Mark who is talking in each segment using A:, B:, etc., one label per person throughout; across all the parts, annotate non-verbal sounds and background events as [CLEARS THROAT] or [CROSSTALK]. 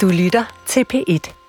A: Du lytter til P1.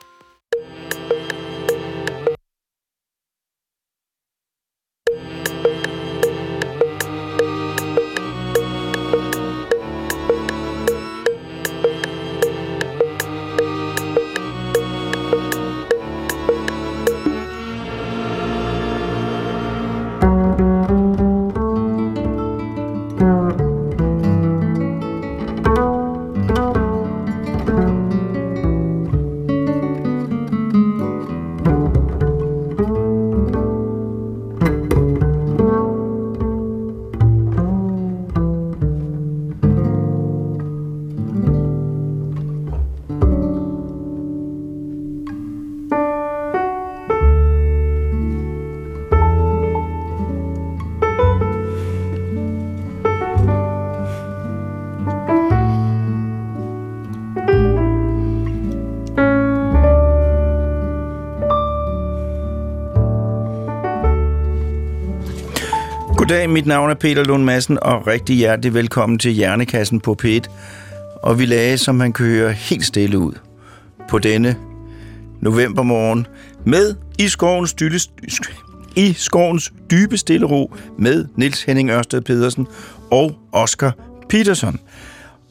B: Goddag, mit navn er Peter Lund Madsen, og rigtig hjertelig velkommen til Hjernekassen på P1. Og vi lagde, som man kan høre, helt stille ud på denne novembermorgen med i skovens, dybe, i skovens dybe stille ro med Nils Henning Ørsted Pedersen og Oscar Peterson.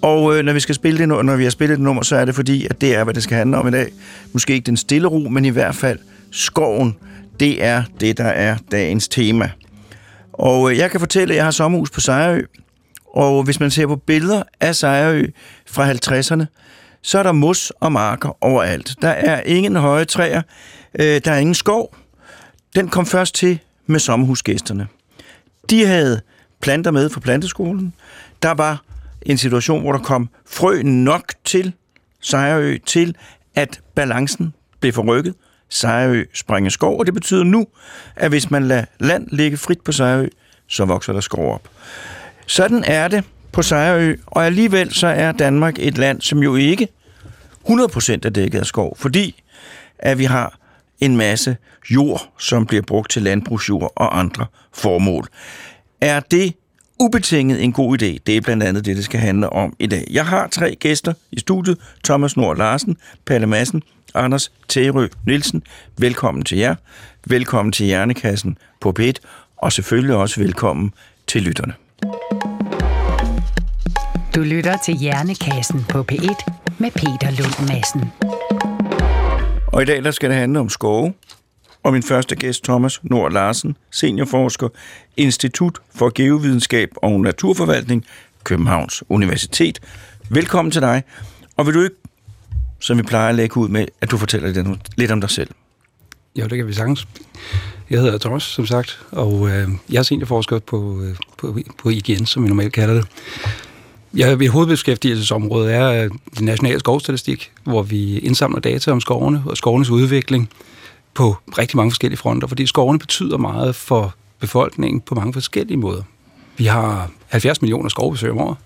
B: Og øh, når vi skal spille det, når vi har spillet det nummer, så er det fordi, at det er, hvad det skal handle om i dag. Måske ikke den stille ro, men i hvert fald skoven. Det er det, der er dagens tema. Og øh, jeg kan fortælle, at jeg har sommerhus på Sejrø, og hvis man ser på billeder af Sejrø fra 50'erne, så er der mos og marker overalt. Der er ingen høje træer, øh, der er ingen skov. Den kom først til med sommerhusgæsterne. De havde planter med fra planteskolen. Der var en situation, hvor der kom frø nok til Sejrø, til at balancen blev forrykket. Sejrø springer skov, og det betyder nu, at hvis man lader land ligge frit på Sejrø, så vokser der skov op. Sådan er det på Sejrø, og alligevel så er Danmark et land, som jo ikke 100% er dækket af skov, fordi at vi har en masse jord, som bliver brugt til landbrugsjord og andre formål. Er det ubetinget en god idé? Det er blandt andet det, det skal handle om i dag. Jeg har tre gæster i studiet. Thomas Nord Larsen, Palle Madsen Anders Terø Nielsen. Velkommen til jer. Velkommen til Hjernekassen på P1, og selvfølgelig også velkommen til lytterne.
A: Du lytter til Hjernekassen på P1 med Peter Lund Madsen.
B: Og i dag der skal det handle om skove, og min første gæst, Thomas Nord Larsen, seniorforsker, Institut for Geovidenskab og Naturforvaltning, Københavns Universitet. Velkommen til dig. Og vil du ikke som vi plejer at lægge ud med, at du fortæller lidt om dig selv.
C: Jo, det kan vi sagtens. Jeg hedder Thomas, som sagt, og øh, jeg er seniorforsker på, øh, på, på IGN, som vi normalt kalder det. Jeg, mit hovedbeskæftigelsesområde er øh, nationale skovstatistik, hvor vi indsamler data om skovene og skovenes udvikling på rigtig mange forskellige fronter, fordi skovene betyder meget for befolkningen på mange forskellige måder. Vi har 70 millioner skovbesøg om året,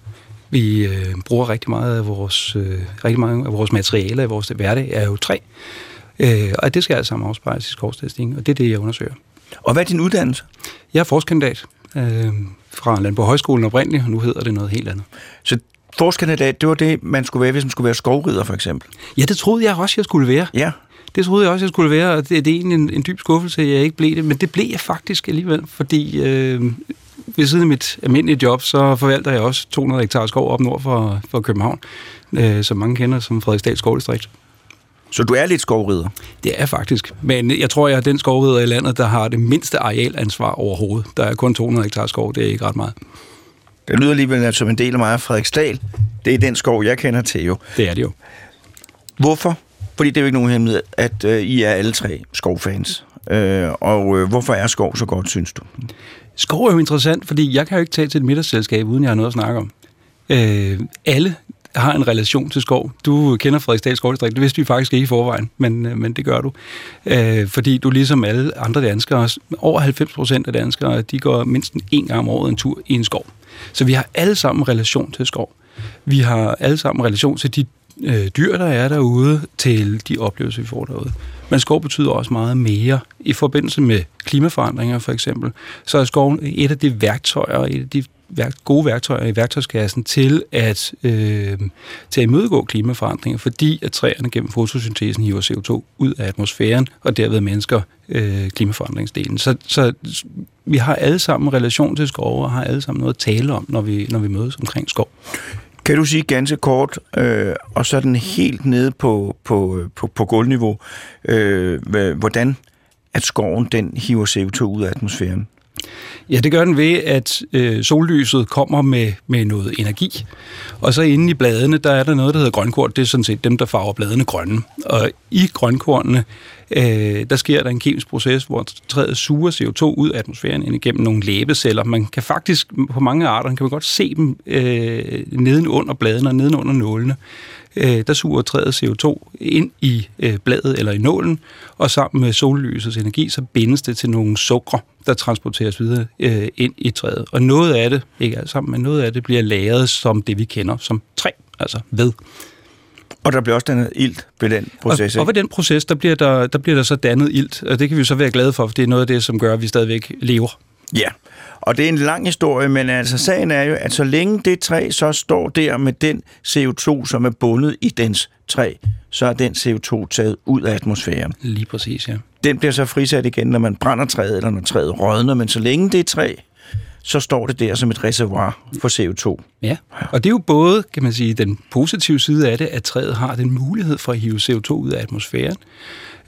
C: vi øh, bruger rigtig meget af vores, øh, rigtig mange af vores materialer i vores hverdag er jo træ. Øh, og det skal alt sammen afspejles i skovstatistikken, og det er det, jeg undersøger.
B: Og hvad er din uddannelse?
C: Jeg er forskandidat øh, fra Landborg Højskolen oprindeligt, og nu hedder det noget helt andet.
B: Så forskandidat, det var det, man skulle være, hvis man skulle være skovrider, for eksempel?
C: Ja, det troede jeg også, jeg skulle være.
B: Ja.
C: Det troede jeg også, jeg skulle være, og det, det er egentlig en, en dyb skuffelse, at jeg ikke blev det. Men det blev jeg faktisk alligevel, fordi øh, ved siden af mit almindelige job, så forvalter jeg også 200 hektar skov op nord for, for København, øh, som mange kender som Frederiksdal Skovdistrikt.
B: Så du er lidt skovrider?
C: Det er faktisk. Men jeg tror, jeg er den skovrider i landet, der har det mindste arealansvar overhovedet. Der er kun 200 hektar skov, det er ikke ret meget.
B: Det lyder alligevel som en del af mig af Frederiksdal. Det er den skov, jeg kender til jo.
C: Det er det jo.
B: Hvorfor? Fordi det er jo ikke nogen hemmelighed, at øh, I er alle tre skovfans. Øh, og øh, hvorfor er skov så godt, synes du?
C: Skov er jo interessant, fordi jeg kan jo ikke tage til et middagsselskab, uden jeg har noget at snakke om. Øh, alle har en relation til skov. Du kender Frederiksdal Skovdistrikt, det vidste vi faktisk ikke i forvejen, men, øh, men det gør du. Øh, fordi du ligesom alle andre danskere, over 90 procent af danskere, de går mindst en gang om året en tur i en skov. Så vi har alle sammen relation til skov. Vi har alle sammen relation til de øh, dyr, der er derude, til de oplevelser, vi får derude. Men skov betyder også meget mere. I forbindelse med klimaforandringer for eksempel, så er skoven et af de værktøjer, et af de gode værktøjer i værktøjskassen til at, øh, til at imødegå klimaforandringer, fordi at træerne gennem fotosyntesen hiver CO2 ud af atmosfæren, og derved mennesker øh, klimaforandringsdelen. Så, så vi har alle sammen relation til skov, og har alle sammen noget at tale om, når vi, når vi mødes omkring skov.
B: Kan du sige ganske kort, øh, og så den helt nede på, på, på, på gulvniveau, øh, hvordan at skoven den hiver CO2 ud af atmosfæren?
C: Ja, det gør den ved, at øh, sollyset kommer med, med noget energi. Og så inde i bladene, der er der noget, der hedder grønkorn. Det er sådan set dem, der farver bladene grønne. Og i grønkornene, øh, der sker der en kemisk proces, hvor træet suger CO2 ud af atmosfæren ind igennem nogle læbeceller. Man kan faktisk, på mange arter, kan man godt se dem øh, nedenunder bladene og nedenunder nålene øh, der suger træet CO2 ind i øh, bladet eller i nålen, og sammen med sollysets energi, så bindes det til nogle sukker, der transporteres videre øh, ind i træet. Og noget af det, ikke alt sammen, men noget af det bliver lagret som det, vi kender som træ, altså ved.
B: Og der bliver også dannet ilt ved den proces,
C: Og, og ved den proces, der bliver der, der bliver der så dannet ilt, og det kan vi så være glade for, for det er noget af det, som gør, at vi stadigvæk lever.
B: Ja, og det er en lang historie, men altså sagen er jo, at så længe det træ så står der med den CO2, som er bundet i dens træ, så er den CO2 taget ud af atmosfæren.
C: Lige præcis, ja.
B: Den bliver så frisat igen, når man brænder træet, eller når træet rådner, men så længe det er træ, så står det der som et reservoir for CO2.
C: Ja, og det er jo både, kan man sige, den positive side af det, at træet har den mulighed for at hive CO2 ud af atmosfæren,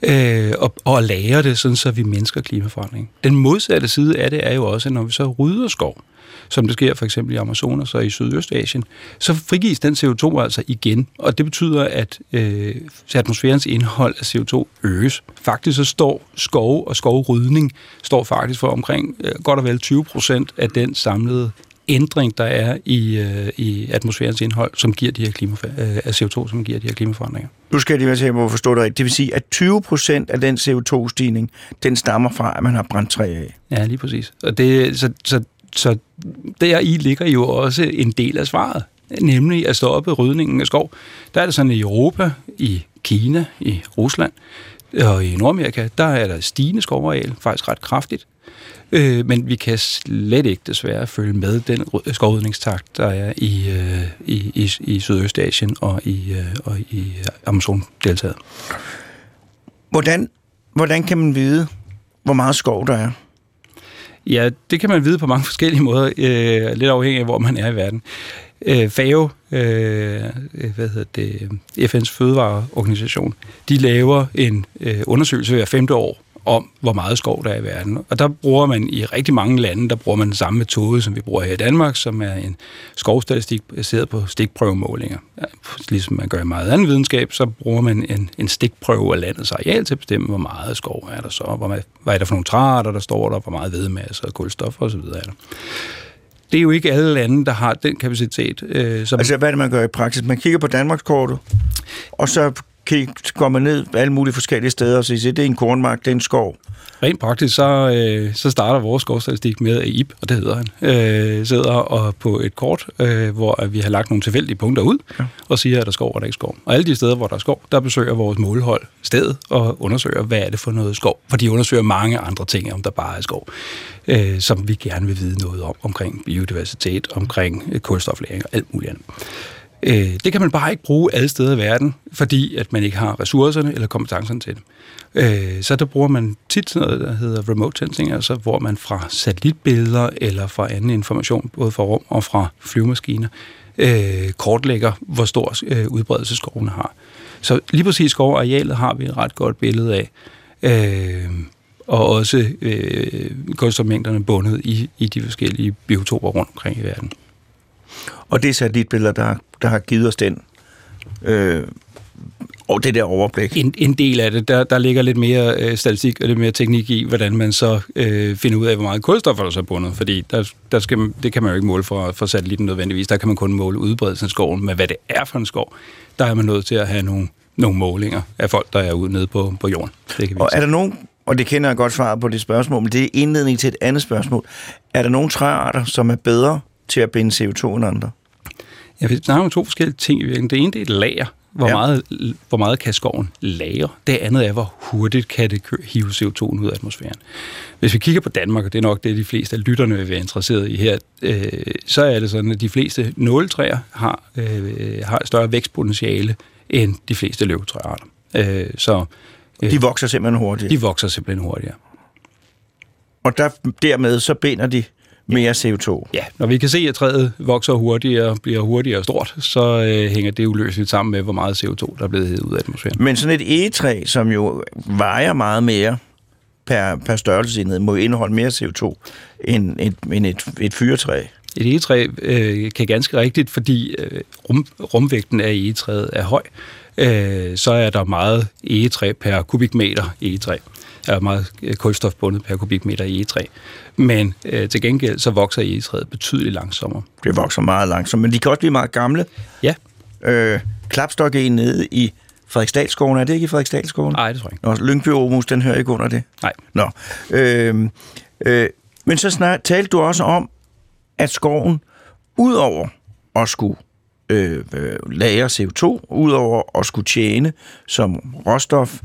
C: øh, og, og lære det, sådan så vi mennesker klimaforandring. Den modsatte side af det er jo også, at når vi så rydder skov, som det sker for eksempel i Amazonas og i Sydøstasien, så frigives den CO2 altså igen, og det betyder, at øh, atmosfærens indhold af CO2 øges. Faktisk så står skov og skovrydning står faktisk for omkring øh, godt og vel 20 procent af den samlede ændring, der er i, øh, i atmosfærens indhold, som giver de her klima, øh, af CO2, som giver de her klimaforandringer.
B: Nu skal jeg lige være at forstå det rigtigt. Det vil sige, at 20 procent af den CO2-stigning, den stammer fra, at man har brændt træ af.
C: Ja, lige præcis. Og det, så, så, så der i ligger jo også en del af svaret, nemlig at stoppe rydningen af skov. Der er det sådan i Europa, i Kina, i Rusland og i Nordamerika, der er der stigende skovareal, faktisk ret kraftigt. Øh, men vi kan slet ikke desværre følge med den skovrydningstakt, der er i, øh, i, i, i Sydøstasien og i, øh, og i Amazon-deltaget.
B: Hvordan, hvordan kan man vide, hvor meget skov der er?
C: Ja, det kan man vide på mange [LAUGHS] forskellige måder, øh, lidt afhængig af, hvor man er i verden. Øh, FAO, øh, hvad hedder det, FN's fødevareorganisation, de laver en øh, undersøgelse hver femte år om, hvor meget skov der er i verden. Og der bruger man i rigtig mange lande, der bruger man den samme metode, som vi bruger her i Danmark, som er en skovstatistik baseret på stikprøvemålinger. Ja, ligesom man gør i meget anden videnskab, så bruger man en, en stikprøve af landets areal til at bestemme, hvor meget skov er der så, hvor meget, hvad er der for nogle træer, der står der, hvor meget vedmasse og kulstof osv. er der det er jo ikke alle lande, der har den kapacitet.
B: Øh, som altså, hvad er det, man gør i praksis? Man kigger på Danmarkskortet, og så går man ned alle mulige forskellige steder og siger, det er en kornmark, det er en skov.
C: Rent praktisk, så, øh, så starter vores skovstatistik med, at Ib, og det hedder han, øh, sidder og på et kort, øh, hvor vi har lagt nogle tilfældige punkter ud, ja. og siger, at der er skov, og der er ikke skov. Og alle de steder, hvor der er skov, der besøger vores målhold stedet og undersøger, hvad er det for noget skov. For de undersøger mange andre ting, om der bare er skov, øh, som vi gerne vil vide noget om, omkring biodiversitet, omkring kulstoflæring og alt muligt andet. Øh, det kan man bare ikke bruge alle steder i verden, fordi at man ikke har ressourcerne eller kompetencerne til det. Øh, så der bruger man tit sådan noget, der hedder remote sensing, altså hvor man fra satellitbilleder eller fra anden information, både fra rum og fra flyvemaskiner, øh, kortlægger, hvor stor øh, udbredelse skovene har. Så lige præcis skovarealet har vi et ret godt billede af. Øh, og også øh, kulstofmængderne bundet i, i de forskellige biotoper rundt omkring i verden.
B: Og det er satellitbilleder, der, der har givet os den øh, og det der overblik.
C: En, en del af det, der, der ligger lidt mere øh, statistik og lidt mere teknik i, hvordan man så øh, finder ud af, hvor meget kulstof der så er bundet. Fordi der, der skal, det kan man jo ikke måle for, for satellitten nødvendigvis. Der kan man kun måle udbredelsen af skoven, men hvad det er for en skov, der er man nødt til at have nogle, nogle målinger af folk, der er ude nede på, på jorden.
B: Det kan vi og er der nogen, og det kender jeg godt svar på det spørgsmål, men det er indledning til et andet spørgsmål. Er der nogle træarter, som er bedre til at binde CO2 end andre?
C: Ja, vi snakker om to forskellige ting i virkeligheden. Det ene det er et lager, hvor,
B: Ja.
C: meget, hvor meget kan skoven lagre. Det andet er, hvor hurtigt kan det hive CO2 ud af atmosfæren. Hvis vi kigger på Danmark, og det er nok det, de fleste af lytterne vil være interesseret i her, øh, så er det sådan, at de fleste nåletræer har, øh, har et større vækstpotentiale end de fleste løvtræarter. Øh, så øh,
B: De vokser simpelthen hurtigt.
C: de vokser simpelthen hurtigere.
B: Og der, dermed så binder de mere CO2.
C: Ja, når vi kan se, at træet vokser hurtigere og bliver hurtigere stort, så øh, hænger det uløseligt sammen med, hvor meget CO2, der er blevet hævet ud af atmosfæren.
B: Men sådan et egetræ, som jo vejer meget mere per, per størrelsesenhed, må indeholde mere CO2 end et, end et, et fyretræ.
C: Et egetræ øh, kan ganske rigtigt, fordi øh, rum, rumvægten af egetræet er høj, øh, så er der meget egetræ per kubikmeter egetræ. Er meget øh, kulstofbundet per kubikmeter egetræ. Men øh, til gengæld så vokser egetræet betydeligt langsommere.
B: Det vokser meget langsomt, men de kan også blive meget gamle.
C: Ja,
B: Øh, klapstok er nede i Frederiksdalskoven. Er det ikke i Frederiksdalskoven?
C: nej, det tror jeg ikke.
B: Nå, Lyngby Aarhus, den hører ikke under det.
C: Nej.
B: Nå. Øh, øh, men så snart talte du også om, at skoven, udover at skulle øh, øh, lagre CO2, udover at skulle tjene som råstof,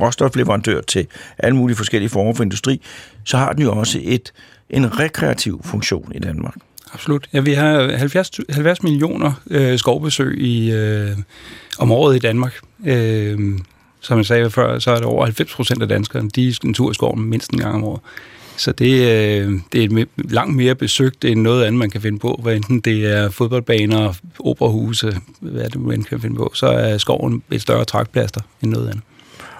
B: råstofleverandør til alle mulige forskellige former for industri, så har den jo også et, en rekreativ funktion i Danmark.
C: Absolut. Ja, vi har 70, 70 millioner øh, skovbesøg i, øh, om året i Danmark. Øh, som jeg sagde før, så er det over 90 procent af danskerne, de er en tur i skoven mindst en gang om året. Så det, øh, det er langt mere besøgt end noget andet, man kan finde på. Hvad enten det er fodboldbaner, operahuse, hvad det man end kan finde på, så er skoven et større trækplaster end noget andet.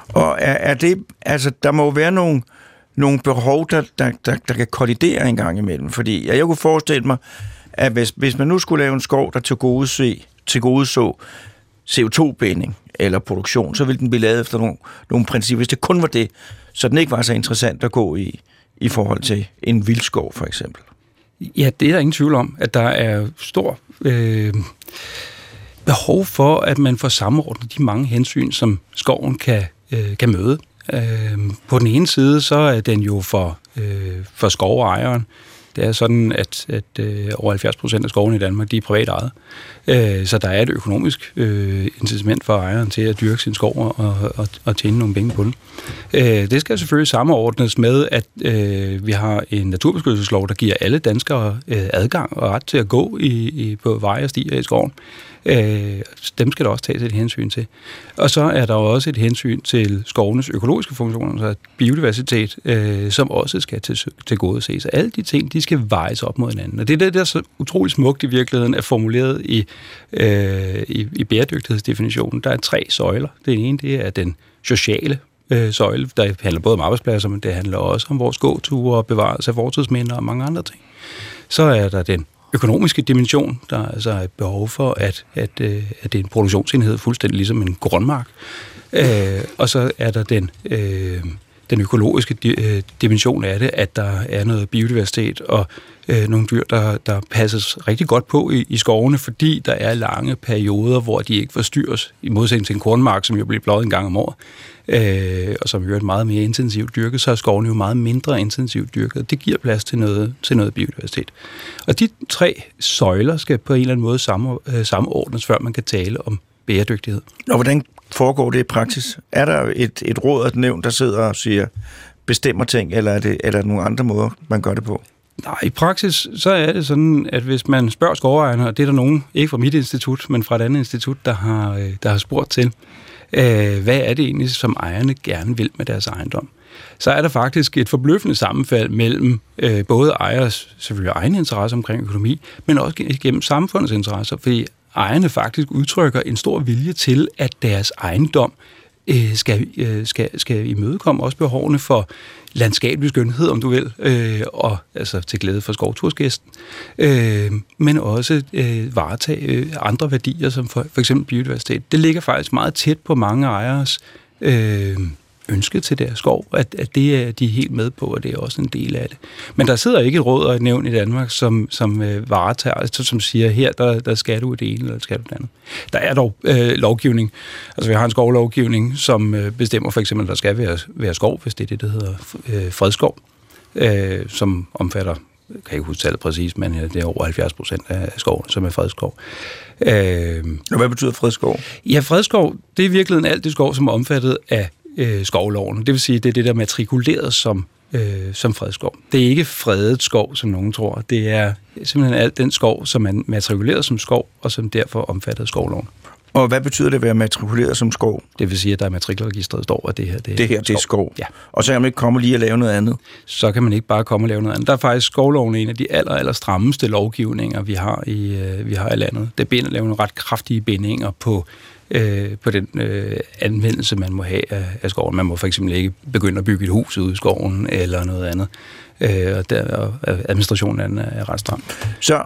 B: Og er, er det, altså, der må jo være nogle, nogle behov, der, der, der, der kan kollidere en gang imellem. Fordi jeg, jeg kunne forestille mig, at hvis, hvis man nu skulle lave en skov, der til gode, se, til gode så CO2-binding eller produktion, så ville den blive lavet efter nogle, nogle principper. Hvis det kun var det, så den ikke var så interessant at gå i, i forhold til en vildskov, for eksempel.
C: Ja, det er der ingen tvivl om, at der er stor øh, behov for, at man får samordnet de mange hensyn, som skoven kan, øh, kan møde. Øh, på den ene side, så er den jo for, øh, for skovejeren. Det er sådan, at, at øh, over 70 procent af skovene i Danmark, de er privat ejet. Øh, så der er et økonomisk øh, incitament for ejeren til at dyrke sin skov og, og, og tjene nogle penge på den. Øh, det skal selvfølgelig samordnes med, at øh, vi har en naturbeskyttelseslov, der giver alle danskere øh, adgang og ret til at gå i, i, på veje og stier i skoven. Øh, dem skal der også tages et hensyn til. Og så er der også et hensyn til skovenes økologiske funktioner, så biodiversitet, øh, som også skal til, til gode ses. Alle de ting, de skal vejes op mod hinanden. Og det er det, der er så utrolig smukt i virkeligheden, er formuleret i, øh, i, i bæredygtighedsdefinitionen. Der er tre søjler. Den ene, det er den sociale øh, søjle, der handler både om arbejdspladser, men det handler også om vores gåture og bevarelse af fortidsminder og mange andre ting. Så er der den økonomiske dimension. Der er altså et behov for, at, at, øh, at det er en produktionsenhed, fuldstændig ligesom en grundmark. Øh, og så er der den, øh, den økologiske di- øh, dimension af det, at der er noget biodiversitet og øh, nogle dyr, der, der passes rigtig godt på i, i skovene, fordi der er lange perioder, hvor de ikke forstyrres, i modsætning til en kornmark, som jo bliver pløjet en gang om året, øh, og som jo er meget mere intensivt dyrket, så er skovene jo meget mindre intensivt dyrket. Det giver plads til noget, til noget biodiversitet. Og de tre søjler skal på en eller anden måde samme, øh, samordnes, før man kan tale om bæredygtighed.
B: Og hvordan foregår det i praksis? Er der et, et råd at nævn, der sidder og siger, bestemmer ting, eller er, det, eller er der nogle andre måder, man gør det på?
C: Nej, i praksis så er det sådan, at hvis man spørger skovejerne, og det er der nogen, ikke fra mit institut, men fra et andet institut, der har, øh, der har spurgt til, øh, hvad er det egentlig, som ejerne gerne vil med deres ejendom, så er der faktisk et forbløffende sammenfald mellem øh, både ejers selvfølgelig egen interesse omkring økonomi, men også gennem samfundets interesser, fordi ejerne faktisk udtrykker en stor vilje til, at deres ejendom øh, skal, øh, skal, skal imødekomme også behovene for landskabelig skønhed, om du vil, øh, og altså til glæde for skovtursgæsten, øh, men også øh, varetage øh, andre værdier, som for, for eksempel biodiversitet. Det ligger faktisk meget tæt på mange ejeres øh, ønske til deres skov, at, at det er de er helt med på, og det er også en del af det. Men der sidder ikke et råd og et nævn i Danmark, som, som øh, varetager, altså, som siger, her der, der skal du det ene, eller skal du det andet. Der er dog øh, lovgivning. Altså vi har en skovlovgivning, som øh, bestemmer for eksempel, at der skal være, være skov, hvis det er det, der hedder øh, fredskov, øh, som omfatter jeg kan ikke huske tallet præcis, men det er over 70 procent af skoven, som er fredskov. Øh,
B: Og hvad betyder fredskov?
C: Ja, fredskov, det er i virkeligheden alt det skov, som er omfattet af øh, skovloven. Det vil sige, det er det, der er matrikuleret som, øh, som fredskov. Det er ikke fredet skov, som nogen tror. Det er simpelthen alt den skov, som er matrikuleret som skov, og som derfor er omfattet af skovloven.
B: Og hvad betyder det at være matrikuleret som skov?
C: Det vil sige, at der i matrikelregistret står, at det her det,
B: Det her, det er skov.
C: Ja.
B: Og så kan man ikke komme lige og lave noget andet.
C: Så kan man ikke bare komme og lave noget andet. Der er faktisk skovloven en af de aller, aller strammeste lovgivninger, vi har i, øh, vi har i landet. Det binder laver nogle ret kraftige bindinger på øh, på den øh, anvendelse, man må have af, af skoven. Man må for eksempel ikke begynde at bygge et hus ude i skoven eller noget andet. Øh, og, der, og administrationen er, er ret stram.
B: Så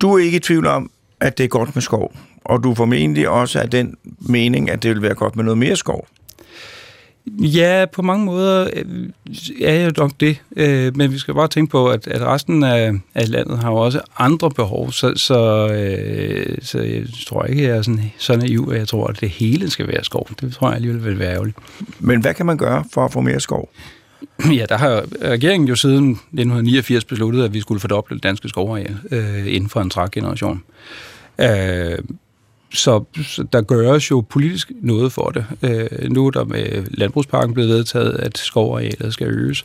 B: du er ikke i tvivl om, at det er godt med skov. Og du er formentlig også af den mening, at det vil være godt med noget mere skov.
C: Ja, på mange måder øh, er jeg nok det. Øh, men vi skal bare tænke på, at, at resten af, af landet har jo også andre behov. Så, så, øh, så jeg tror ikke, jeg er sådan, så naiv, at jeg tror, at det hele skal være skov. Det tror jeg alligevel vil være ærgerligt.
B: Men hvad kan man gøre for at få mere skov?
C: Ja, der har regeringen jo siden 1989 besluttet, at vi skulle fordoble det danske skovareal øh, inden for en trækgeneration. Øh, så, så der gøres jo politisk noget for det. Øh, nu er der med Landbrugsparken blevet vedtaget, at skovarealet skal øges.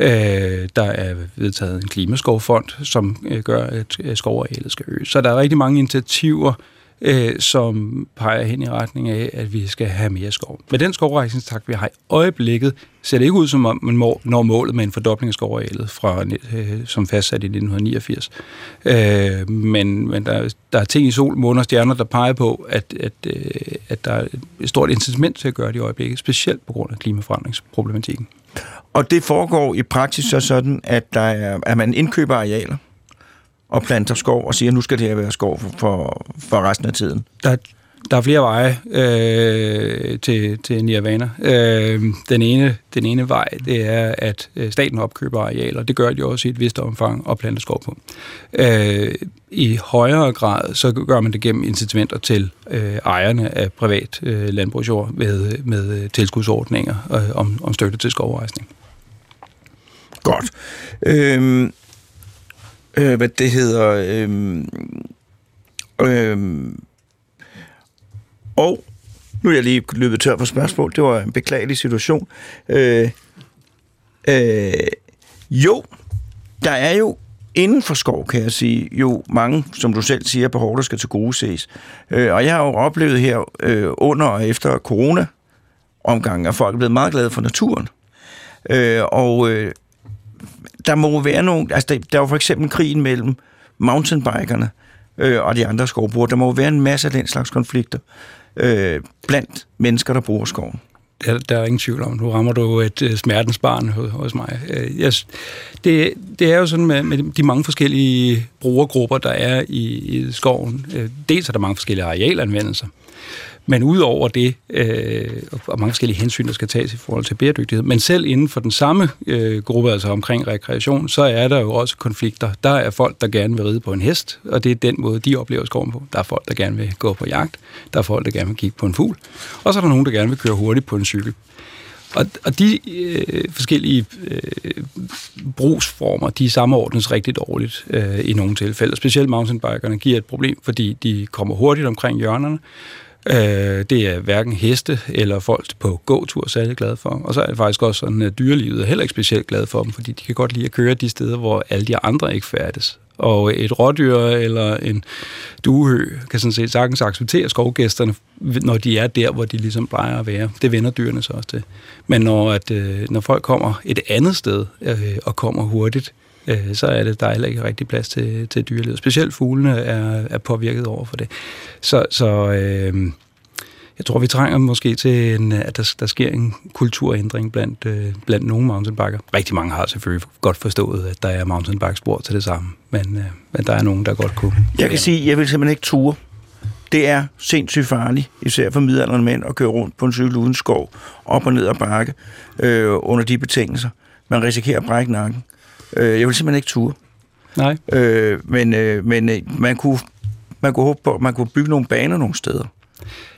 C: Øh, der er vedtaget en klimaskovfond, som øh, gør, at skovarealet skal øges. Så der er rigtig mange initiativer, øh, Øh, som peger hen i retning af, at vi skal have mere skov. Med den skovrejsningstakt, vi har i øjeblikket, ser det ikke ud som om, man når målet med en fordobling af skovarealet, fra, øh, som fastsat i 1989. Øh, men men der, der er ting i sol, måne og stjerner, der peger på, at, at, øh, at der er et stort incitament til at gøre det i øjeblikket, specielt på grund af klimaforandringsproblematikken.
B: Og det foregår i praksis så sådan, at, der er, at man indkøber arealer og planter skov og siger, at nu skal det her være skov for, for, for resten af tiden.
C: Der, der er flere veje øh, til, til Nirvana. Øh, den, ene, den ene vej, det er, at øh, staten opkøber arealer. Det gør de også i et vist omfang og planter skov på. Øh, I højere grad, så gør man det gennem incitamenter til øh, ejerne af privat øh, landbrugsjord med, med tilskudsordninger øh, om, om støtte til skovrejsning.
B: Godt. Øhm, øh, hvad det hedder... øh, øh, og nu er jeg lige løbet tør for spørgsmål. Det var en beklagelig situation. Øh, øh, jo, der er jo inden for skov, kan jeg sige, jo mange, som du selv siger, behov, der skal til gode ses. Øh, og jeg har jo oplevet her øh, under og efter corona omgangen, at folk er blevet meget glade for naturen. Øh, og øh, der må være nogle... Altså, der, der var for eksempel krigen mellem mountainbikerne øh, og de andre skovbrugere. Der må være en masse af den slags konflikter øh, blandt mennesker, der bruger skoven.
C: Der, der er ingen tvivl om. Nu rammer du et uh, smertens barn hos, mig. Uh, yes. det, det er jo sådan med, med de mange forskellige brugergrupper, der er i, i skoven. Uh, dels er der mange forskellige arealanvendelser. Men udover det, øh, og mange forskellige hensyn, der skal tages i forhold til bæredygtighed, men selv inden for den samme øh, gruppe, altså omkring rekreation, så er der jo også konflikter. Der er folk, der gerne vil ride på en hest, og det er den måde, de oplever skoven på. Der er folk, der gerne vil gå på jagt. Der er folk, der gerne vil kigge på en fugl. Og så er der nogen, der gerne vil køre hurtigt på en cykel. Og, og de øh, forskellige øh, brugsformer, de samordnes rigtig dårligt øh, i nogle tilfælde. Specielt mountainbikerne giver et problem, fordi de kommer hurtigt omkring hjørnerne, Øh, det er hverken heste eller folk på gåtur særlig glade for. Og så er det faktisk også sådan, at dyrelivet er heller ikke specielt glad for dem, fordi de kan godt lide at køre de steder, hvor alle de andre ikke færdes. Og et rådyr eller en duehø kan sådan set sagtens acceptere skovgæsterne, når de er der, hvor de ligesom plejer at være. Det vender dyrene så også til. Men når, at, øh, når folk kommer et andet sted øh, og kommer hurtigt, øh, så er det, der er heller ikke rigtig plads til, til dyrelivet. Specielt fuglene er, er påvirket over for det. Så, så øh, jeg tror, vi trænger måske til, en, at der, der sker en kulturændring blandt, øh, blandt nogle mountainbiker. Rigtig mange har selvfølgelig godt forstået, at der er mountainbike-spor til det samme, men, øh, men der er nogen, der godt kunne.
B: Jeg kan sige, at jeg vil simpelthen ikke ture. Det er sindssygt farligt, især for midalderne mænd, at køre rundt på en cykel uden skov, op og ned ad bakke, øh, under de betingelser. Man risikerer at brække nakken. Øh, jeg vil simpelthen ikke ture.
C: Nej.
B: Øh, men øh, men øh, man, kunne, man kunne håbe på, at man kunne bygge nogle baner nogle steder.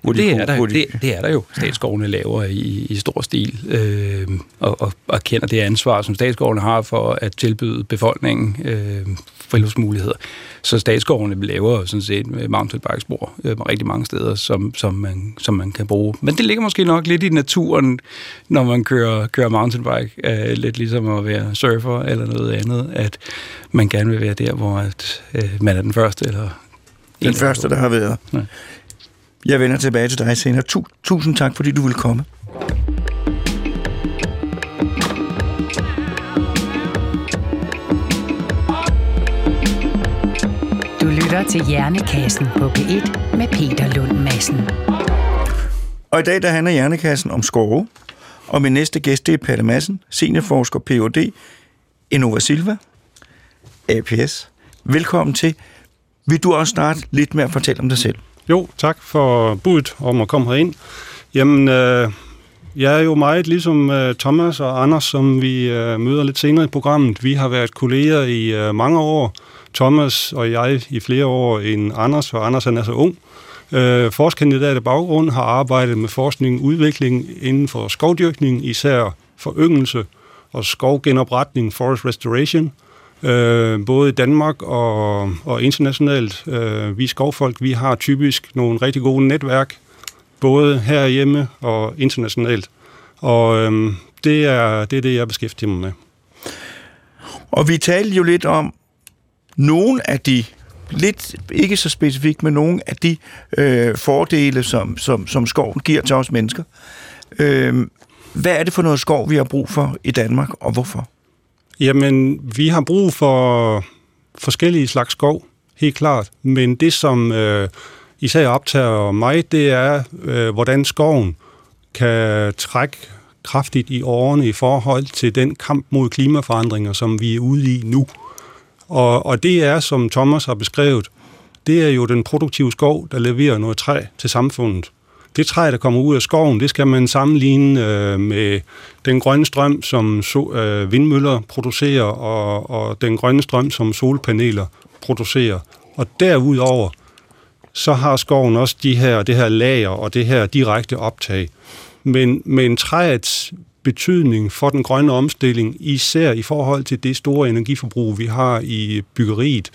B: Hvor de
C: det,
B: kunne-
C: er der,
B: hvor de-
C: det, det er der jo. Statsskovene laver i, i stor stil, øh, og, og, og kender det ansvar, som statsskovene har for at tilbyde befolkningen øh, friluftsmuligheder. Så statsskovene laver sådan set med mountainbikespor øh, rigtig mange steder, som, som, man, som man kan bruge. Men det ligger måske nok lidt i naturen, når man kører, kører mountainbike. Øh, lidt ligesom at være surfer eller noget andet, at man gerne vil være der, hvor at, øh, man er den første. Eller
B: Den første, der har været.
C: Ja.
B: Jeg vender tilbage til dig senere. Tu- tusind tak, fordi du vil komme.
A: Lytter til Hjernekassen på P1 med Peter Lund Madsen.
B: Og i dag der handler Hjernekassen om skove. Og min næste gæst det er Palle Madsen, seniorforsker Ph.D. Innova Silva, APS. Velkommen til. Vil du også starte lidt med at fortælle om dig selv?
D: Jo, tak for budet om at komme herind. Jamen, øh, jeg er jo meget ligesom øh, Thomas og Anders, som vi øh, møder lidt senere i programmet. Vi har været kolleger i øh, mange år. Thomas og jeg i flere år end Anders, for Anders han er så ung. Øh, forskerkandidat af baggrund har arbejdet med forskning og udvikling inden for skovdyrkning, især for yngelse og skovgenopretning, forest restoration, øh, både i Danmark og, og internationalt. Øh, vi skovfolk, vi har typisk nogle rigtig gode netværk, både herhjemme og internationalt. Og øhm, det, er, det er det, jeg beskæftiger mig med.
B: Og vi talte jo lidt om nogle af de, lidt ikke så specifikt, men nogle af de øh, fordele, som, som, som skoven giver til os mennesker. Øh, hvad er det for noget skov, vi har brug for i Danmark, og hvorfor?
D: Jamen, vi har brug for forskellige slags skov, helt klart. Men det, som øh, især optager mig, det er, øh, hvordan skoven kan trække kraftigt i årene i forhold til den kamp mod klimaforandringer, som vi er ude i nu. Og, og det er, som Thomas har beskrevet, det er jo den produktive skov, der leverer noget træ til samfundet. Det træ, der kommer ud af skoven, det skal man sammenligne øh, med den grønne strøm, som so, øh, vindmøller producerer, og, og den grønne strøm, som solpaneler producerer. Og derudover, så har skoven også de her, det her lager og det her direkte optag. Men, men træets betydning for den grønne omstilling, især i forhold til det store energiforbrug, vi har i byggeriet,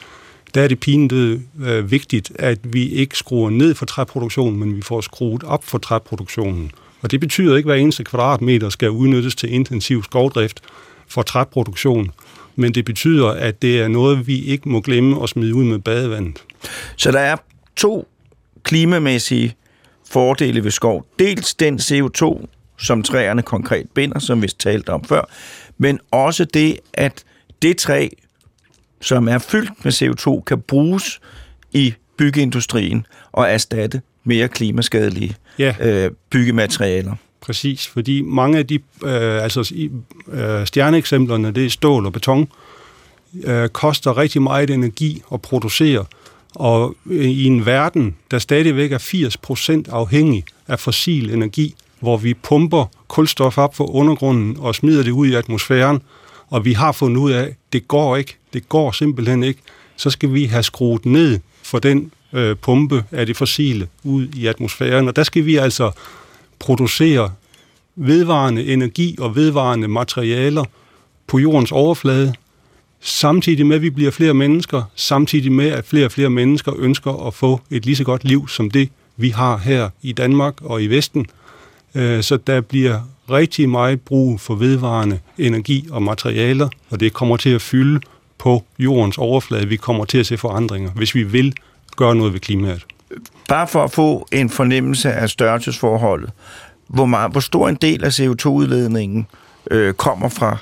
D: der er det pinligt øh, vigtigt, at vi ikke skruer ned for træproduktionen, men vi får skruet op for træproduktionen. Og det betyder ikke, at hver eneste kvadratmeter skal udnyttes til intensiv skovdrift for træproduktion, men det betyder, at det er noget, vi ikke må glemme at smide ud med badevandet.
B: Så der er to klimamæssige fordele ved skov. Dels den CO2, som træerne konkret binder, som vi talte om før, men også det, at det træ, som er fyldt med CO2, kan bruges i byggeindustrien og erstatte mere klimaskadelige
D: Ja.
B: øh, byggematerialer.
D: Præcis, fordi mange af de øh, altså, øh, stjerneeksemplerne, det er stål og beton, øh, koster rigtig meget energi at producere. Og øh, i en verden, der stadigvæk er 80% afhængig af fossil energi, hvor vi pumper kulstof op fra undergrunden og smider det ud i atmosfæren, og vi har fundet ud af, at det går ikke, det går simpelthen ikke, så skal vi have skruet ned for den øh, pumpe af det fossile ud i atmosfæren, og der skal vi altså producere vedvarende energi og vedvarende materialer på jordens overflade, samtidig med, at vi bliver flere mennesker, samtidig med, at flere og flere mennesker ønsker at få et lige så godt liv som det, vi har her i Danmark og i Vesten. Øh, så der bliver rigtig meget brug for vedvarende energi og materialer, og det kommer til at fylde på jordens overflade. Vi kommer til at se forandringer, hvis vi vil gøre noget ved klimaet.
B: Bare for at få en fornemmelse af størrelsesforholdet, hvor, meget, hvor stor en del af CO2-udledningen øh, kommer fra,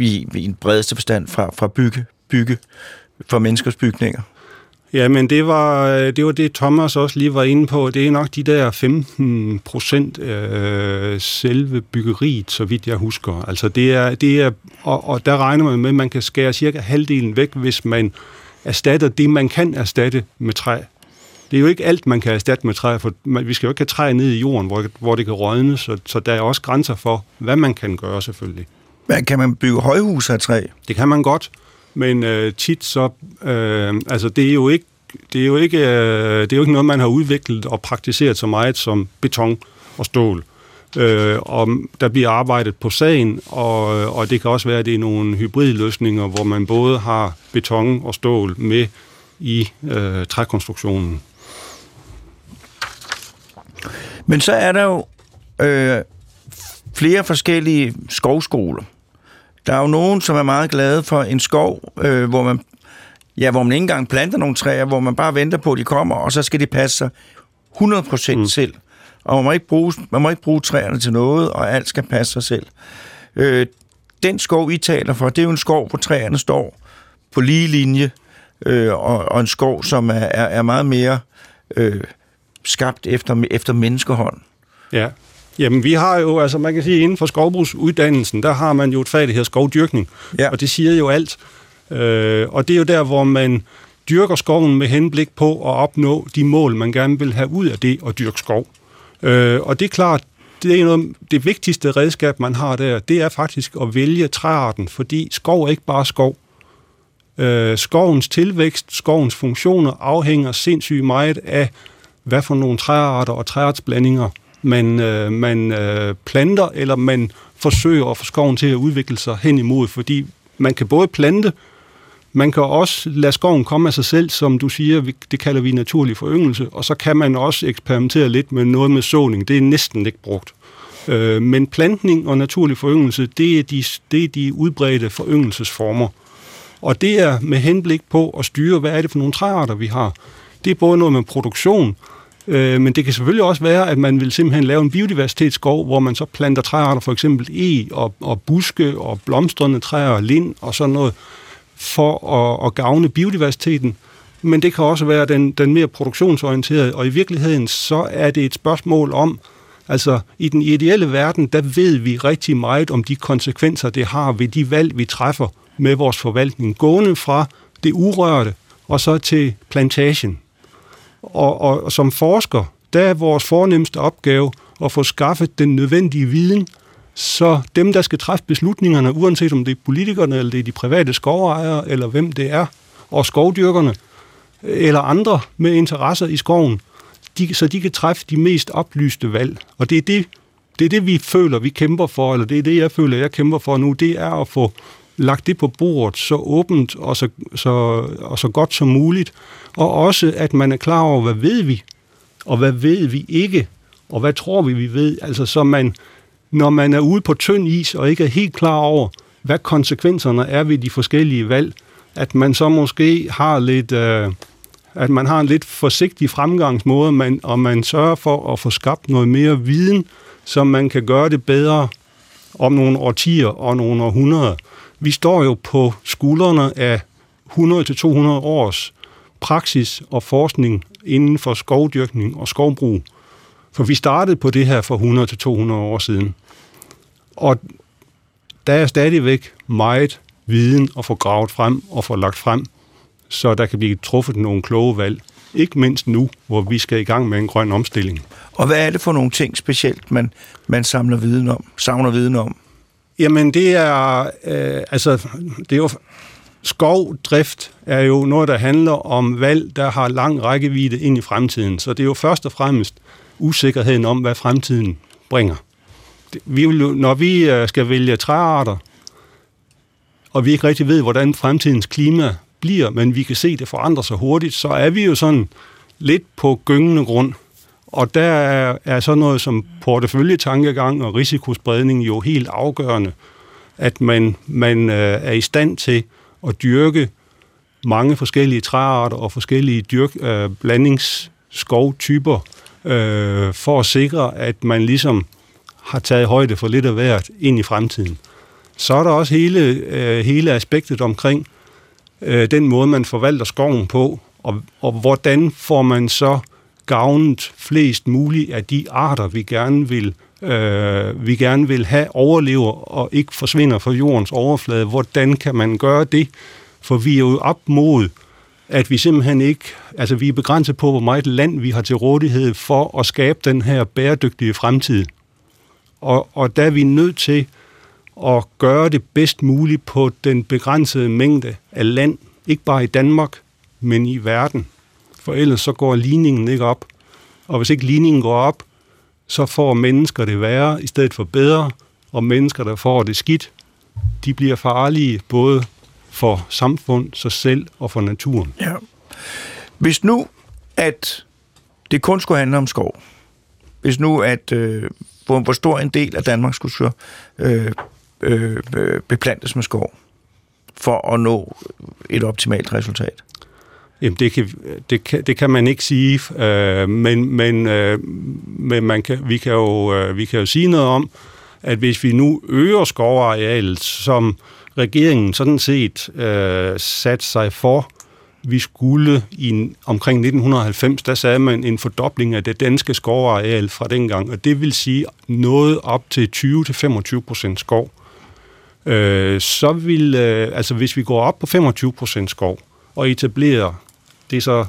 B: i, i en bredeste forstand, fra, fra bygge, bygge, fra menneskers bygninger.
D: Ja, men det var, øh, det var det, Thomas også lige var inde på. Det er nok de der 15 procent øh, selve byggeriet, så vidt jeg husker. Altså det er, det er og, og der regner man med, at man kan skære cirka halvdelen væk, hvis man erstatter det, man kan erstatte med træ. Det er jo ikke alt, man kan erstatte med træ, for man, vi skal jo ikke have træ ned i jorden, hvor, hvor det kan rådne, så, så der er også grænser for, hvad man kan gøre selvfølgelig.
B: Kan man bygge højhus af træ?
D: Det kan man godt, men øh, tit så, øh, altså det er jo ikke det er jo ikke, øh, det er jo ikke noget, man har udviklet og praktiseret så meget som beton og stål. Øh, og der bliver arbejdet på sagen, og, og det kan også være, at det er nogle hybridløsninger, hvor man både har beton og stål med i øh, trækonstruktionen.
B: Men så er der jo øh, flere forskellige skovskoler. Der er jo nogen, som er meget glade for en skov, øh, hvor man ja, hvor man ikke engang planter nogle træer, hvor man bare venter på, at de kommer, og så skal de passe sig 100% mm. selv. Og man må, ikke bruge, man må ikke bruge træerne til noget, og alt skal passe sig selv. Øh, den skov, I taler for, det er jo en skov, hvor træerne står på lige linje, øh, og, og en skov, som er, er, er meget mere øh, skabt efter, efter menneskehånd.
D: Ja, Jamen, vi har jo, altså man kan sige, inden for skovbrugsuddannelsen, der har man jo et fag, der hedder skovdyrkning, ja. og det siger jo alt. Øh, og det er jo der, hvor man dyrker skoven med henblik på at opnå de mål, man gerne vil have ud af det at dyrke skov. Øh, og det er klart, det er noget, det vigtigste redskab, man har der, det er faktisk at vælge træarten, fordi skov er ikke bare skov. Øh, skovens tilvækst, skovens funktioner afhænger sindssygt meget af, hvad for nogle træarter og træartsblandinger man, øh, man øh, planter, eller man forsøger at få skoven til at udvikle sig hen imod, fordi man kan både plante, man kan også lade skoven komme af sig selv, som du siger, det kalder vi naturlig foryngelse, og så kan man også eksperimentere lidt med noget med såning. Det er næsten ikke brugt. Øh, men plantning og naturlig foryngelse, det er, de, det er de udbredte foryngelsesformer. Og det er med henblik på at styre, hvad er det for nogle træarter, vi har. Det er både noget med produktion, øh, men det kan selvfølgelig også være, at man vil simpelthen lave en biodiversitetsskov, hvor man så planter træarter, for eksempel e og, og buske og blomstrende træer og lind og sådan noget for at, at gavne biodiversiteten, men det kan også være den, den mere produktionsorienterede, og i virkeligheden så er det et spørgsmål om, altså i den ideelle verden, der ved vi rigtig meget om de konsekvenser, det har ved de valg, vi træffer med vores forvaltning, gående fra det urørte og så til plantagen. Og, og, og som forsker, der er vores fornemmeste opgave at få skaffet den nødvendige viden, så dem, der skal træffe beslutningerne, uanset om det er politikerne, eller det er de private skovejere, eller hvem det er, og skovdyrkerne, eller andre med interesser i skoven, de, så de kan træffe de mest oplyste valg. Og det er det, det er det, vi føler, vi kæmper for, eller det er det, jeg føler, jeg kæmper for nu, det er at få lagt det på bordet så åbent og så, så, og så godt som muligt, og også, at man er klar over, hvad ved vi, og hvad ved vi ikke, og hvad tror vi, vi ved, altså så man når man er ude på tynd is og ikke er helt klar over, hvad konsekvenserne er ved de forskellige valg, at man så måske har lidt, øh, at man har en lidt forsigtig fremgangsmåde, man, og man sørger for at få skabt noget mere viden, så man kan gøre det bedre om nogle årtier og nogle århundreder. Vi står jo på skuldrene af 100-200 års praksis og forskning inden for skovdyrkning og skovbrug. For vi startede på det her for 100-200 år siden. Og der er stadigvæk meget viden at få gravet frem og få lagt frem, så der kan blive truffet nogle kloge valg. Ikke mindst nu, hvor vi skal i gang med en grøn omstilling.
B: Og hvad er det for nogle ting specielt, man, man samler viden om, savner viden om?
D: Jamen, det er, øh, altså, det er jo, skovdrift er jo noget, der handler om valg, der har lang rækkevidde ind i fremtiden. Så det er jo først og fremmest usikkerheden om, hvad fremtiden bringer. Vi vil jo, når vi øh, skal vælge træarter, og vi ikke rigtig ved, hvordan fremtidens klima bliver, men vi kan se, at det forandrer sig hurtigt, så er vi jo sådan lidt på gyngende grund. Og der er, er sådan noget som porteføljetankegang og risikospredning jo helt afgørende, at man, man øh, er i stand til at dyrke mange forskellige træarter og forskellige dyrk, øh, blandingsskovtyper, øh, for at sikre, at man ligesom har taget højde for lidt af hvert ind i fremtiden. Så er der også hele, øh, hele aspektet omkring øh, den måde, man forvalter skoven på, og, og hvordan får man så gavnet flest muligt af de arter, vi gerne vil øh, vi gerne vil have overlever og ikke forsvinder fra jordens overflade. Hvordan kan man gøre det? For vi er jo op mod, at vi simpelthen ikke, altså vi er begrænset på, hvor meget land vi har til rådighed for at skabe den her bæredygtige fremtid. Og, og der er vi nødt til at gøre det bedst muligt på den begrænsede mængde af land, ikke bare i Danmark, men i verden for ellers så går ligningen ikke op. Og hvis ikke ligningen går op, så får mennesker det værre i stedet for bedre, og mennesker, der får det skidt, de bliver farlige både for samfund, sig selv og for naturen.
B: Ja. Hvis nu, at det kun skulle handle om skov, hvis nu, at øh, hvor, hvor stor en del af Danmark skulle så, øh, øh, øh beplantes med skov, for at nå et optimalt resultat?
D: Jamen, det kan, det kan, det kan man ikke sige, øh, men, men, øh, men man kan, vi, kan jo, øh, vi kan jo sige noget om, at hvis vi nu øger skovarealet, som regeringen sådan set øh, satte sig for, vi skulle i omkring 1990, der sagde man en fordobling af det danske skovareal fra dengang, og det vil sige noget op til 20-25 procent skov. Øh, så vil, øh, altså hvis vi går op på 25 procent skov og etablerer, det er så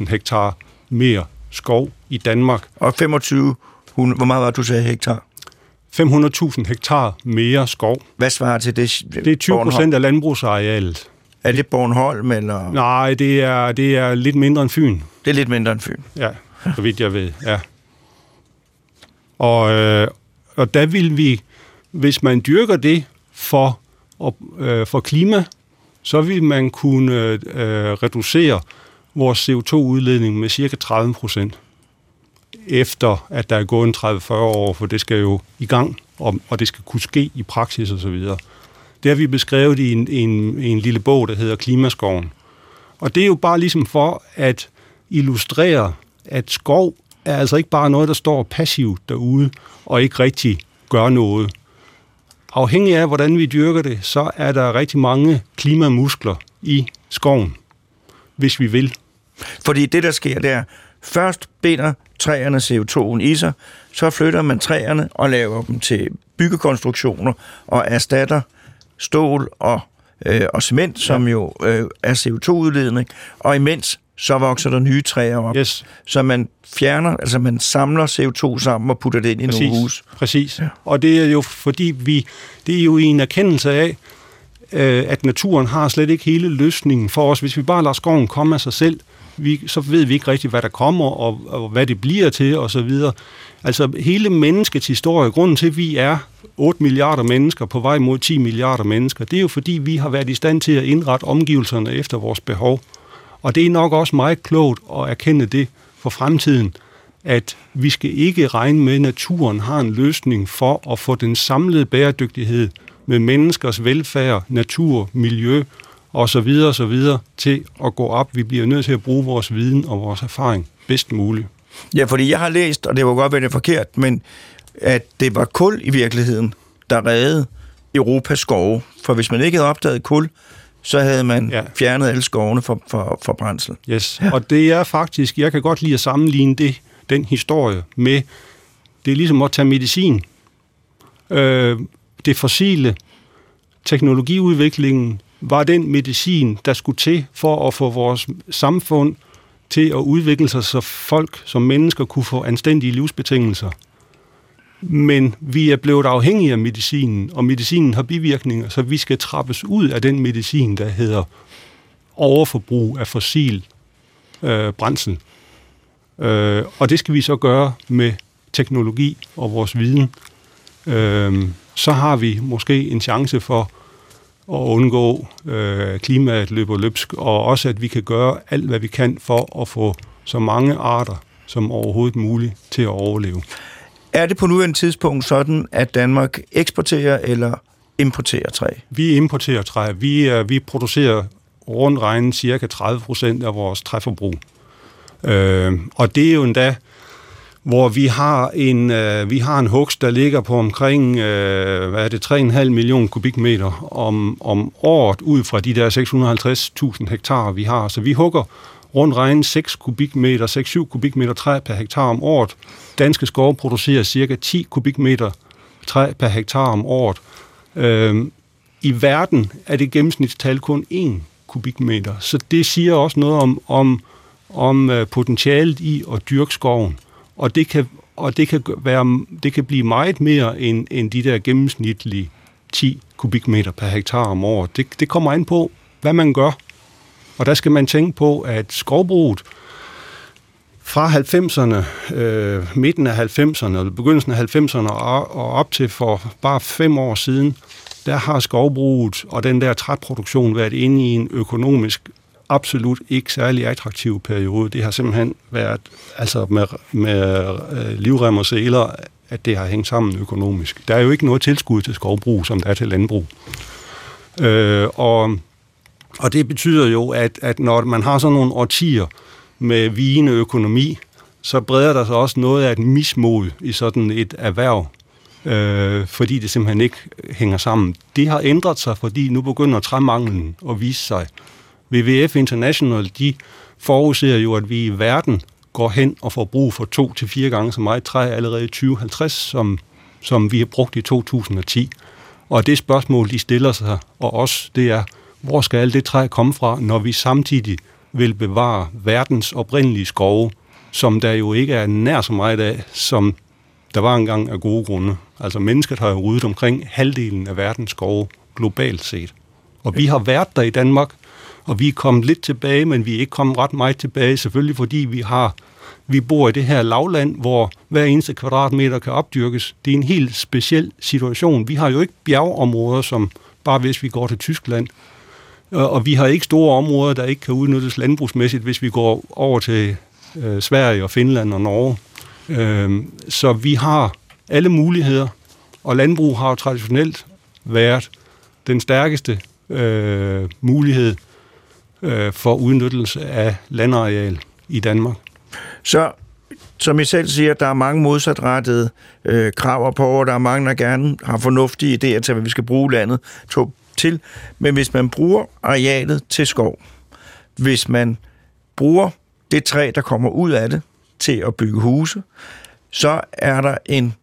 D: 500.000 hektar mere skov i Danmark.
B: Og 25, hvor meget var du sagde hektar?
D: 500.000 hektar mere skov.
B: Hvad svarer til det?
D: Det er 20 procent af landbrugsarealet.
B: Er det Bornholm, eller?
D: Nej, det er, det er lidt mindre end Fyn.
B: Det er lidt mindre end Fyn?
D: Ja, så vidt jeg ved, ja. Og, øh, og der vil vi, hvis man dyrker det for, øh, for klima, så vil man kunne øh, øh reducere vores CO2-udledning med cirka 30 procent efter at der er gået en 30-40 år, for det skal jo i gang, og, og det skal kunne ske i praksis osv. Det har vi beskrevet i en, en, en lille bog, der hedder Klimaskoven. Og det er jo bare ligesom for at illustrere, at skov er altså ikke bare noget, der står passivt derude og ikke rigtig gør noget. Afhængig af, hvordan vi dyrker det, så er der rigtig mange klimamuskler i skoven, hvis vi vil.
B: Fordi det, der sker, det er, først binder træerne CO2'en i sig, så flytter man træerne og laver dem til byggekonstruktioner og erstatter stål og, øh, og cement, som jo øh, er CO2-udledning, og imens så vokser der nye træer op.
D: Yes.
B: Så man fjerner, altså man samler CO2 sammen og putter det ind
D: Præcis.
B: i nogle hus.
D: Præcis. Ja. Og det er jo fordi vi, det er jo i en erkendelse af, øh, at naturen har slet ikke hele løsningen for os. Hvis vi bare lader skoven komme af sig selv, vi, så ved vi ikke rigtigt, hvad der kommer, og, og hvad det bliver til, og så videre. Altså hele menneskets historie, grunden til, at vi er 8 milliarder mennesker på vej mod 10 milliarder mennesker, det er jo fordi, vi har været i stand til at indrette omgivelserne efter vores behov. Og det er nok også meget klogt at erkende det for fremtiden, at vi skal ikke regne med, at naturen har en løsning for at få den samlede bæredygtighed med menneskers velfærd, natur, miljø og så videre og så videre til at gå op. Vi bliver nødt til at bruge vores viden og vores erfaring bedst muligt.
B: Ja, fordi jeg har læst, og det var godt være det forkert, men at det var kul i virkeligheden, der reddede Europas skove. For hvis man ikke havde opdaget kul, så havde man ja. fjernet alle skovene for, for, for brændsel.
D: Yes, ja. og det er faktisk, jeg kan godt lide at sammenligne det, den historie med, det er ligesom at tage medicin. Øh, det fossile, teknologiudviklingen, var den medicin, der skulle til for at få vores samfund til at udvikle sig, så folk som mennesker kunne få anstændige livsbetingelser. Men vi er blevet afhængige af medicinen, og medicinen har bivirkninger, så vi skal trappes ud af den medicin, der hedder overforbrug af fossil øh, brændsel. Øh, og det skal vi så gøre med teknologi og vores viden. Øh, så har vi måske en chance for at undgå øh, klimaet løber løbsk, og også at vi kan gøre alt, hvad vi kan for at få så mange arter som overhovedet muligt til at overleve.
B: Er det på nuværende tidspunkt sådan, at Danmark eksporterer eller importerer træ?
D: Vi importerer træ. Vi, uh, vi producerer rundt regnet cirka 30 procent af vores træforbrug. Uh, og det er jo endda, hvor vi har en, uh, vi har en hugst, der ligger på omkring uh, hvad er det, 3,5 millioner kubikmeter om, om året, ud fra de der 650.000 hektar, vi har. Så vi hugger rundt regnet 6 kubikmeter, 6-7 kubikmeter træ per hektar om året. Danske skove producerer cirka 10 kubikmeter træ per hektar om året. Øhm, I verden er det gennemsnitstal kun 1 kubikmeter, så det siger også noget om, om, om øh, potentialet i at dyrke skoven. Og det kan, og det kan, være, det kan blive meget mere end, end de der gennemsnitlige 10 kubikmeter per hektar om året. Det, det kommer an på, hvad man gør. Og der skal man tænke på, at skovbruget fra 90'erne, øh, midten af 90'erne, eller begyndelsen af 90'erne og, og op til for bare fem år siden, der har skovbruget og den der trætproduktion været inde i en økonomisk absolut ikke særlig attraktiv periode. Det har simpelthen været altså med, med øh, livrem og seler, at det har hængt sammen økonomisk. Der er jo ikke noget tilskud til skovbrug, som der er til landbrug. Øh, og, og det betyder jo, at, at når man har sådan nogle årtier med vigende økonomi, så breder der sig også noget af et mismod i sådan et erhverv, øh, fordi det simpelthen ikke hænger sammen. Det har ændret sig, fordi nu begynder træmanglen at vise sig. WWF International, de forudser jo, at vi i verden går hen og får brug for to til fire gange så meget træ allerede i 2050, som, som vi har brugt i 2010. Og det spørgsmål, de stiller sig, og os, det er, hvor skal alt det træ komme fra, når vi samtidig vil bevare verdens oprindelige skove, som der jo ikke er nær så meget af, som der var engang af gode grunde. Altså mennesket har jo ryddet omkring halvdelen af verdens skove globalt set. Og vi har været der i Danmark, og vi er kommet lidt tilbage, men vi er ikke kommet ret meget tilbage, selvfølgelig fordi vi har vi bor i det her lavland, hvor hver eneste kvadratmeter kan opdyrkes. Det er en helt speciel situation. Vi har jo ikke bjergområder, som bare hvis vi går til Tyskland. Og vi har ikke store områder, der ikke kan udnyttes landbrugsmæssigt, hvis vi går over til øh, Sverige og Finland og Norge. Øh, så vi har alle muligheder, og landbrug har jo traditionelt været den stærkeste øh, mulighed øh, for udnyttelse af landareal i Danmark.
B: Så som I selv siger, der er mange modsatrettede øh, krav på, og der er mange, der gerne har fornuftige idéer til, hvad vi skal bruge landet til. Men hvis man bruger arealet til skov, hvis man bruger det træ, der kommer ud af det, til at bygge huse, så er der en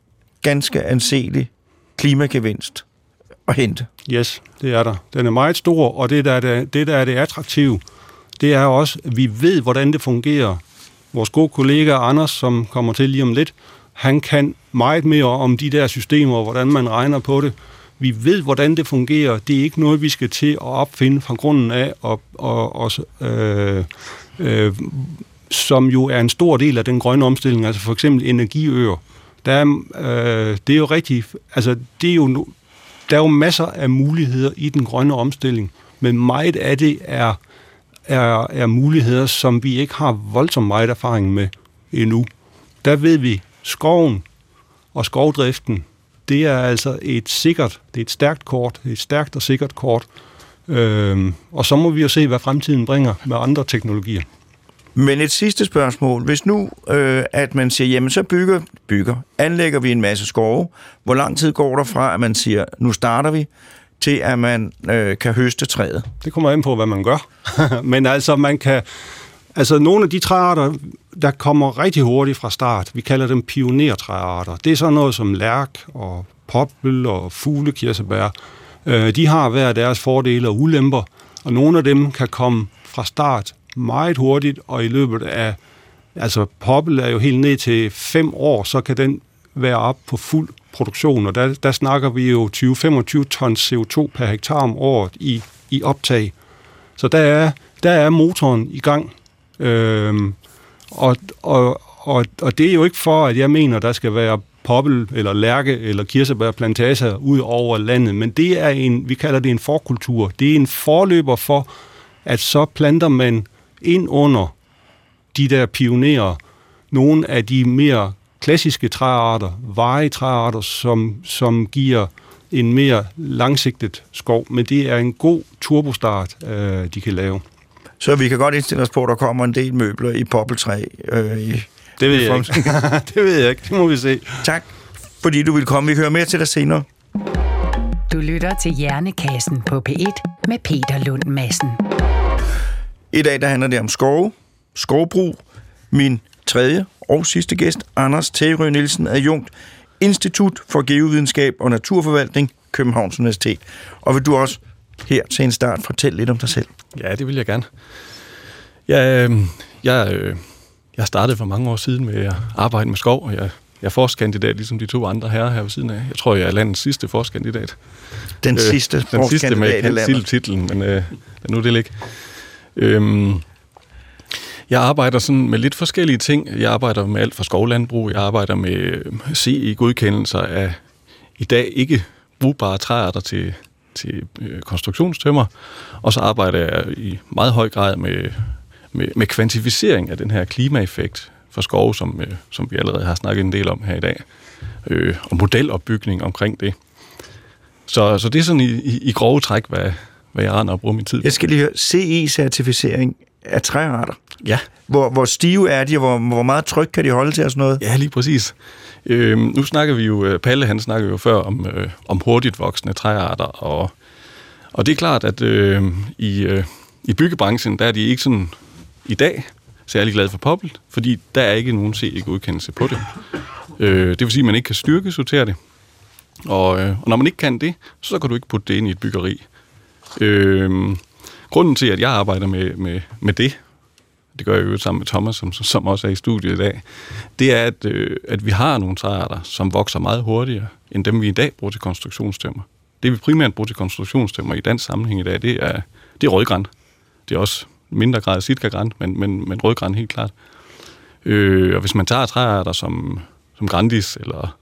B: ganske anselig klimagevinst at hente.
D: Yes, det er der. Den er meget stor, og det, der er det, det, der er det attraktive, det er også, at vi ved, hvordan det fungerer. Vores gode kollega Anders, som kommer til lige om lidt, han kan meget mere om de der systemer, hvordan man regner på det. Vi ved, hvordan det fungerer. Det er ikke noget, vi skal til at opfinde fra grunden af, og, og, og øh, øh, som jo er en stor del af den grønne omstilling, altså for eksempel energiøer. Der er, øh, det er jo rigtig, altså det er jo, der er jo masser af muligheder i den grønne omstilling, men meget af det er, er, er muligheder, som vi ikke har voldsomt meget erfaring med endnu. Der ved vi, skoven og skovdriften, det er altså et sikkert, det er et stærkt kort, et stærkt og sikkert kort. Øhm, og så må vi jo se, hvad fremtiden bringer med andre teknologier.
B: Men et sidste spørgsmål. Hvis nu, øh, at man siger, jamen så bygger, bygger, anlægger vi en masse skove, hvor lang tid går der fra, at man siger, nu starter vi, til at man øh, kan høste træet?
D: Det kommer an på, hvad man gør. [LAUGHS] Men altså, man kan... Altså, nogle af de træarter, der kommer rigtig hurtigt fra start, vi kalder dem pionertræarter. Det er sådan noget som lærk og poppel og fuglekirsebær. Øh, de har hver deres fordele og ulemper, og nogle af dem kan komme fra start meget hurtigt, og i løbet af, altså poppel er jo helt ned til fem år, så kan den være op på fuld produktion, og der, der snakker vi jo 20-25 tons CO2 per hektar om året i, i optag. Så der er, der er motoren i gang. Øhm, og, og, og, og det er jo ikke for, at jeg mener, der skal være poppel eller lærke eller kirsebærplantager ud over landet, men det er en, vi kalder det en forkultur. Det er en forløber for, at så planter man ind under de der pionerer nogle af de mere klassiske træarter, veje træarter, som, som giver en mere langsigtet skov, men det er en god turbostart, øh, de kan lave.
B: Så vi kan godt indstille os på, at der kommer en del møbler i poppeltræ. Øh, i,
D: det ved jeg ikke. [LAUGHS] det ved jeg ikke. Det må vi se.
B: Tak, fordi du vil komme. Vi hører mere til dig senere.
A: Du lytter til Hjernekassen på P1 med Peter Lund Madsen.
B: I dag der handler det om skove, skovbrug. Min tredje og sidste gæst, Anders Tægerø Nielsen, er jungt Institut for Geovidenskab og Naturforvaltning, Københavns Universitet. Og vil du også her til en start fortælle lidt om dig selv?
E: Ja, det vil jeg gerne. Jeg, øh, jeg, øh, jeg startede for mange år siden med at arbejde med skov, og jeg, jeg er forskandidat, ligesom de to andre herrer her ved siden af. Jeg tror, jeg er landets sidste forskandidat.
B: Den sidste
E: øh, Den sidste med, jeg kan titlen, men øh, nu er det ikke. Øhm, jeg arbejder sådan med lidt forskellige ting. Jeg arbejder med alt fra skovlandbrug, jeg arbejder med CE-godkendelser af i dag ikke brugbare træarter til, til øh, konstruktionstømmer, og så arbejder jeg i meget høj grad med, med, med kvantificering af den her klimaeffekt for skove, som, øh, som vi allerede har snakket en del om her i dag, øh, og modelopbygning omkring det. Så, så det er sådan i, i, i grove træk, hvad, hvad jeg render og bruger min tid på.
B: Jeg skal lige høre, CE-certificering af træarter.
E: Ja.
B: Hvor, hvor stive er de, og hvor, hvor meget tryk kan de holde til og sådan noget?
E: Ja, lige præcis. Øh, nu snakker vi jo, øh, Palle han snakker jo før om, øh, om hurtigt voksende træarter, og, og det er klart, at øh, i, øh, i byggebranchen, der er de ikke sådan i dag særlig glade for poppelt, fordi der er ikke nogen CE-godkendelse på det. Øh, det vil sige, at man ikke kan styrke sortere det. Og, øh, og når man ikke kan det, så kan du ikke putte det ind i et byggeri. Øh, grunden til, at jeg arbejder med, med, med det, det gør jeg jo sammen med Thomas, som, som også er i studiet i dag, det er, at, øh, at vi har nogle træarter, som vokser meget hurtigere, end dem vi i dag bruger til konstruktionstømmer. Det vi primært bruger til konstruktionstømmer i dansk sammenhæng i dag, det er, det er rødgræn. Det er også mindre grad sitkagræn, men, men, men rødgræn helt klart. Øh, og hvis man tager træarter som, som grandis eller,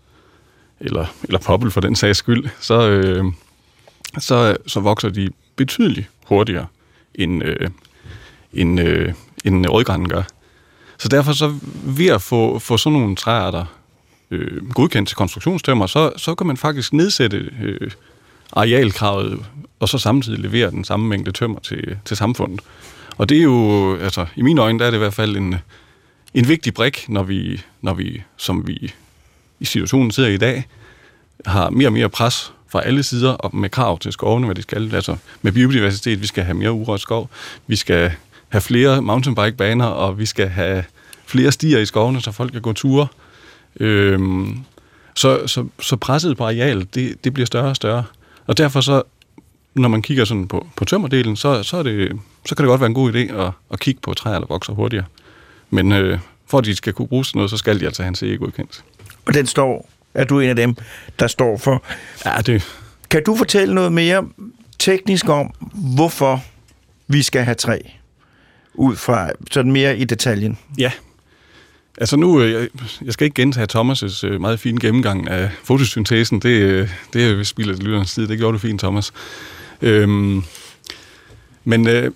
E: eller, eller poppel for den sags skyld, så, øh, så, så vokser de betydeligt hurtigere end, øh, end, øh, end rødgranen gør. Så derfor så ved at få, få sådan nogle træarter øh, godkendt til konstruktionstømmer, så, så kan man faktisk nedsætte øh, arealkravet, og så samtidig levere den samme mængde tømmer til, til samfundet. Og det er jo, altså i mine øjne, der er det i hvert fald en, en vigtig brik, når vi, når vi, som vi i situationen sidder i dag, har mere og mere pres fra alle sider og med krav til skovene, hvad de skal. Altså med biodiversitet, vi skal have mere urørt skov, vi skal have flere mountainbike-baner, og vi skal have flere stier i skovene, så folk kan gå ture. Øhm, så, så, så presset på areal, det, det bliver større og større. Og derfor så, når man kigger sådan på, på tømmerdelen, så, så, er det, så kan det godt være en god idé at, at kigge på træer, der vokser hurtigere. Men øh, for at de skal kunne bruges til noget, så skal de altså have en CE-godkendelse.
B: Og den står, er du en af dem, der står for?
E: Ja, det...
B: Kan du fortælle noget mere teknisk om, hvorfor vi skal have træ? Ud fra sådan mere i detaljen.
E: Ja. Altså nu, jeg, jeg skal ikke gentage Thomas' øh, meget fine gennemgang af fotosyntesen. Det, øh, det er spillet af lytterens side. Det gjorde du fint, Thomas. Øhm, men, øh,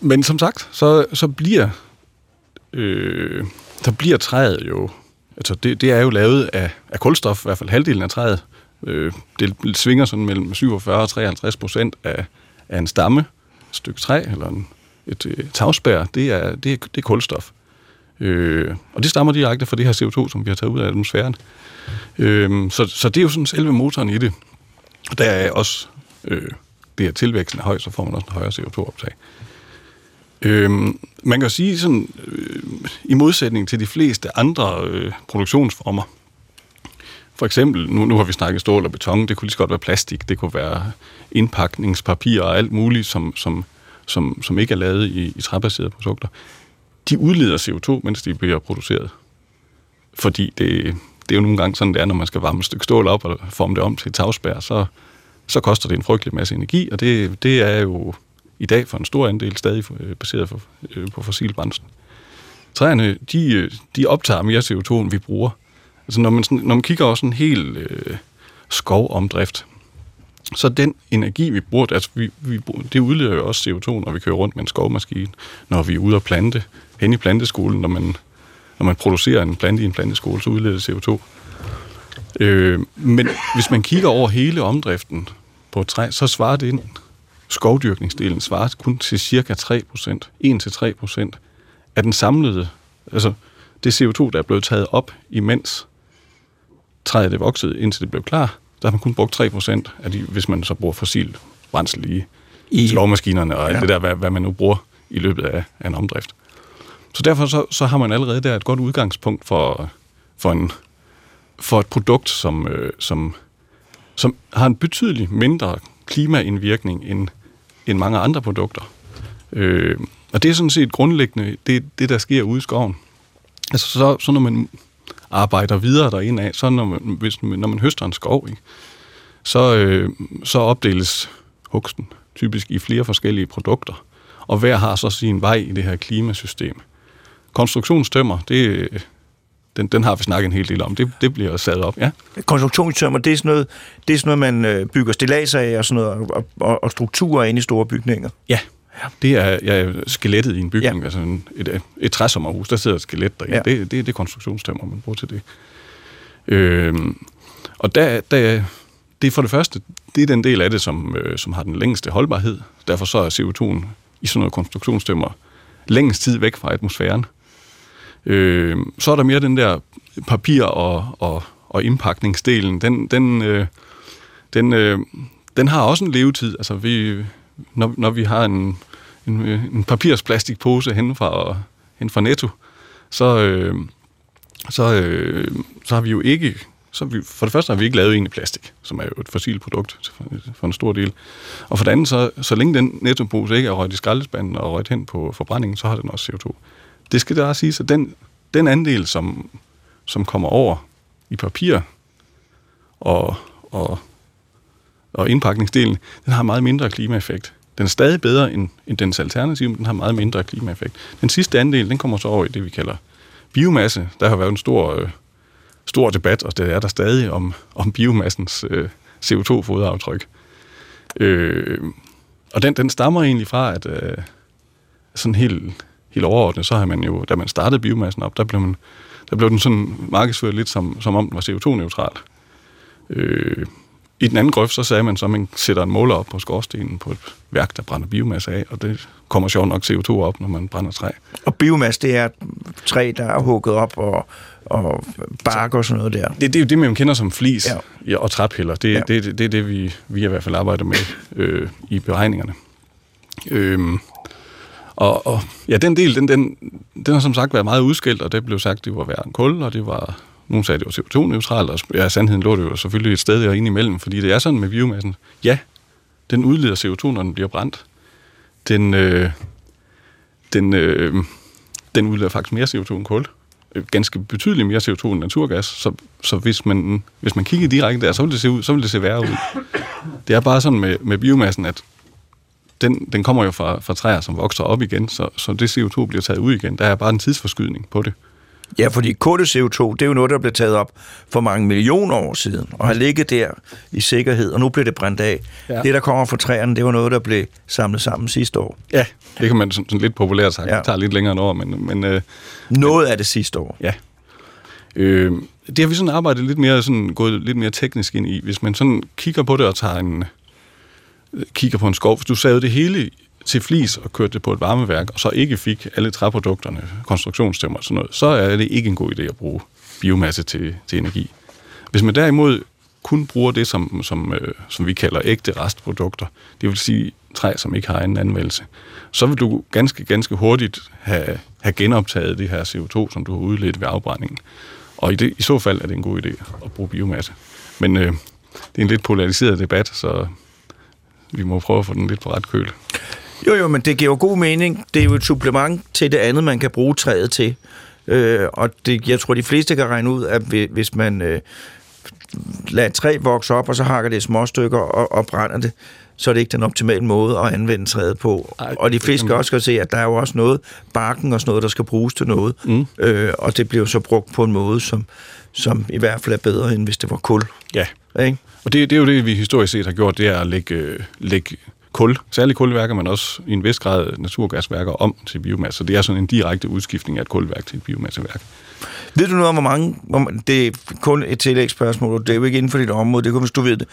E: men som sagt, så, så bliver øh, der bliver træet jo, altså det, det er jo lavet af, af kulstof, i hvert fald halvdelen af træet. Øh, det svinger sådan mellem 47 og 53 procent af, af en stamme, et stykke træ eller en, et, øh, et tagspær, det er, det er, det er kulstof. Øh, og det stammer direkte fra det her CO2, som vi har taget ud af atmosfæren. Øh, så, så det er jo sådan selve motoren i det. Der er også, øh, det er tilvæksten er høj, så får man også en højere CO2-optag. Øhm, man kan sige sådan, øh, i modsætning til de fleste andre øh, produktionsformer, for eksempel, nu, nu har vi snakket stål og beton, det kunne lige så godt være plastik, det kunne være indpakningspapir og alt muligt, som, som, som, som ikke er lavet i, i træbaserede produkter. De udleder CO2, mens de bliver produceret. Fordi det, det er jo nogle gange sådan, det er, når man skal varme et stykke stål op og forme det om til et tagspær, så, så koster det en frygtelig masse energi, og det, det er jo i dag for en stor andel stadig øh, baseret for, øh, på fossil brændsel. Træerne, de, øh, de optager mere CO2, end vi bruger. Altså når man, når man kigger også en hel øh, skovomdrift, så den energi, vi bruger, altså vi, vi, det udleder jo også CO2, når vi kører rundt med en skovmaskine, når vi er ude og plante, hen i planteskolen, når man, når man producerer en plante i en planteskole, så udleder det CO2. Øh, men hvis man kigger over hele omdriften på et træ, så svarer det ind skovdyrkningsdelen svarer kun til cirka 3 procent, 1-3 procent af den samlede, altså det CO2, der er blevet taget op, imens træet er vokset, indtil det blev klar, der har man kun brugt 3 procent af de, hvis man så bruger fossil brændsel i, I skovmaskinerne og ja. det der, hvad, hvad man nu bruger i løbet af, af en omdrift. Så derfor så, så har man allerede der et godt udgangspunkt for, for, en, for et produkt, som, øh, som, som har en betydelig mindre klimaindvirkning end, end mange andre produkter. Øh, og det er sådan set grundlæggende det, det der sker ude i skoven. Altså så, så når man arbejder videre derind af, så når man, hvis, når man høster en skov, ikke, så, øh, så opdeles hugsten typisk i flere forskellige produkter. og hver har så sin vej i det her klimasystem. Konstruktionstømmer, det, den, den har vi snakket en hel del om. Det, det bliver sat op, ja.
B: Konstruktionstømmer, det er sådan noget, det er sådan noget man øh, bygger stillaser af og, sådan noget, og, og, og strukturer ind i store bygninger.
E: Ja, det er ja, skelettet i en bygning, ja. altså en, et, et træsommerhus, der sidder et skelet derinde. Ja. Det, det, det er konstruktionstømmer, man bruger til det. Øhm, og der, der, det er for det første, det er den del af det, som, øh, som har den længste holdbarhed. Derfor så er CO2'en i sådan noget konstruktionstømmer længst tid væk fra atmosfæren. Øh, så er der mere den der papir- og, og, og indpakningsdelen. Den, den, øh, den, øh, den har også en levetid. Altså vi, når, når vi har en, en, en papirsplastikpose hen fra, hen fra Netto, så, øh, så, øh, så har vi jo ikke så vi, for det første har vi ikke lavet en i plastik, som er jo et fossilt produkt for en stor del. Og for det andet, så, så længe den nettopose ikke er røget i skraldespanden og røget hen på forbrændingen, så har den også CO2. Det skal der sige, at den, den andel, som, som kommer over i papir og, og, og indpakningsdelen, den har meget mindre klimaeffekt. Den er stadig bedre end, end dens alternativ, men den har meget mindre klimaeffekt. Den sidste andel, den kommer så over i det, vi kalder biomasse. Der har været en stor, øh, stor debat, og det er der stadig, om, om biomassens øh, CO2-fodaftryk. Øh, og den, den stammer egentlig fra, at øh, sådan helt, helt overordnet, så har man jo, da man startede biomassen op, der blev, man, der blev den sådan markedsført lidt som, som om den var CO2-neutral. Øh, I den anden grøft, så sagde man så, at man sætter en måler op på skorstenen på et værk, der brænder biomasse af, og det kommer sjovt nok CO2 op, når man brænder træ.
B: Og biomasse, det er træ, der er hugget op og, og bark og sådan noget der.
E: Det, det er jo det, man kender som flis ja. og træpiller. Det, ja. det, det, det er det, vi, vi i hvert fald arbejder med øh, i beregningerne. Øhm, og, og ja, den del, den, den, den har som sagt været meget udskilt, og det blev sagt, det var værre end kul, og det var, nogen sagde, det var CO2-neutralt, og ja, sandheden lå det jo selvfølgelig et sted derinde imellem, fordi det er sådan med biomassen. Ja, den udleder CO2, når den bliver brændt. Den, øh, den, øh, den udleder faktisk mere CO2 end kul. Øh, ganske betydeligt mere CO2 end naturgas, så, så hvis, man, hvis man kigger direkte der, så vil det se, ud, så vil det se værre ud. Det er bare sådan med, med biomassen, at den, den kommer jo fra, fra træer, som vokser op igen, så, så det CO2 bliver taget ud igen. Der er bare en tidsforskydning på det.
B: Ja, fordi kul-CO2, det er jo noget, der blev taget op for mange millioner år siden, og har ligget der i sikkerhed, og nu bliver det brændt af. Ja. Det, der kommer fra træerne, det var noget, der blev samlet sammen sidste år.
E: Ja, det kan man sådan, sådan lidt populært sagt. Ja. Det tager lidt længere end år, men... men øh,
B: noget af det sidste år.
E: Ja. Øh, det har vi sådan arbejdet lidt mere, sådan, gået lidt mere teknisk ind i. Hvis man sådan kigger på det og tager en, kigger på en skov, hvis du savede det hele til flis og kørte det på et varmeværk, og så ikke fik alle træprodukterne, konstruktionsstemmer og sådan noget, så er det ikke en god idé at bruge biomasse til, til energi. Hvis man derimod kun bruger det, som, som, øh, som vi kalder ægte restprodukter, det vil sige træ, som ikke har en anvendelse, så vil du ganske, ganske hurtigt have, have genoptaget det her CO2, som du har udledt ved afbrændingen. Og i, det, i så fald er det en god idé at bruge biomasse. Men øh, det er en lidt polariseret debat, så vi må prøve at få den lidt på ret køl.
B: Jo, jo, men det giver jo god mening. Det er jo et supplement til det andet, man kan bruge træet til. Øh, og det, jeg tror, de fleste kan regne ud, at hvis man øh, lader træ vokse op, og så hakker det i små stykker og, og brænder det, så er det ikke den optimale måde at anvende træet på. Ej, og de fleste skal også skal se, at der er jo også noget, barken og sådan noget, der skal bruges til noget. Mm. Øh, og det bliver så brugt på en måde, som, som i hvert fald er bedre, end hvis det var kul.
E: Ja.
B: Ikke?
E: Og det, det er jo det, vi historisk set har gjort, det er at lægge, lægge kul, særligt kulværker, men også i en vis grad naturgasværker om til biomasse. Så det er sådan en direkte udskiftning af et kulværk til et biomasseværk.
B: Ved du noget om, hvor mange... Hvor, det er kun et tillægsspørgsmål, det er jo ikke inden for dit område, det er kun, hvis du ved det.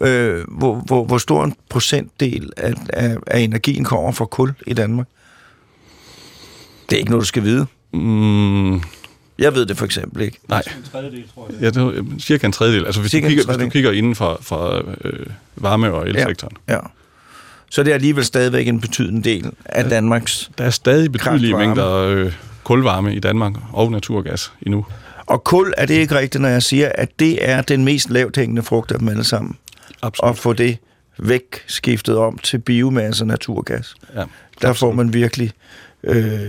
B: Øh, hvor, hvor, hvor stor en procentdel af, af, af energien kommer fra kul i Danmark? Det er ikke noget, du skal vide. Mm. Jeg ved det for eksempel ikke.
E: Nej. En tredjedel, tror jeg. Ja, det er cirka en tredjedel. Altså hvis, du kigger, hvis du kigger inden for, for øh, varme- og elsektoren.
B: Ja. ja. Så det er alligevel stadigvæk en betydende del af Danmarks
E: Der er stadig betydelige mængder øh, kulvarme i Danmark og naturgas endnu.
B: Og kul, er det ikke rigtigt, når jeg siger, at det er den mest lavt hængende frugt af dem alle sammen?
E: Absolut.
B: Og få det væk skiftet om til biomasse og naturgas.
E: Ja,
B: Der absolut. får man virkelig... Øh,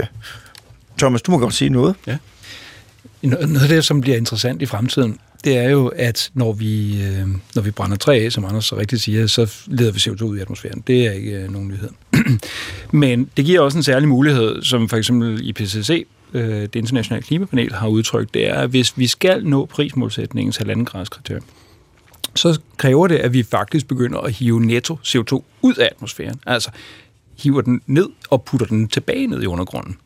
B: Thomas, du må godt sige noget.
C: Ja. noget af det, som bliver interessant i fremtiden, det er jo, at når vi, øh, når vi brænder træ af, som Anders så rigtigt siger, så leder vi CO2 ud i atmosfæren. Det er ikke øh, nogen nyhed. [CLEARS THROAT] Men det giver også en særlig mulighed, som for eksempel IPCC, øh, det internationale klimapanel, har udtrykt, det er, at hvis vi skal nå prismålsætningens halvanden grads kriterium, så kræver det, at vi faktisk begynder at hive netto CO2 ud af atmosfæren. Altså hiver den ned og putter den tilbage ned i undergrunden.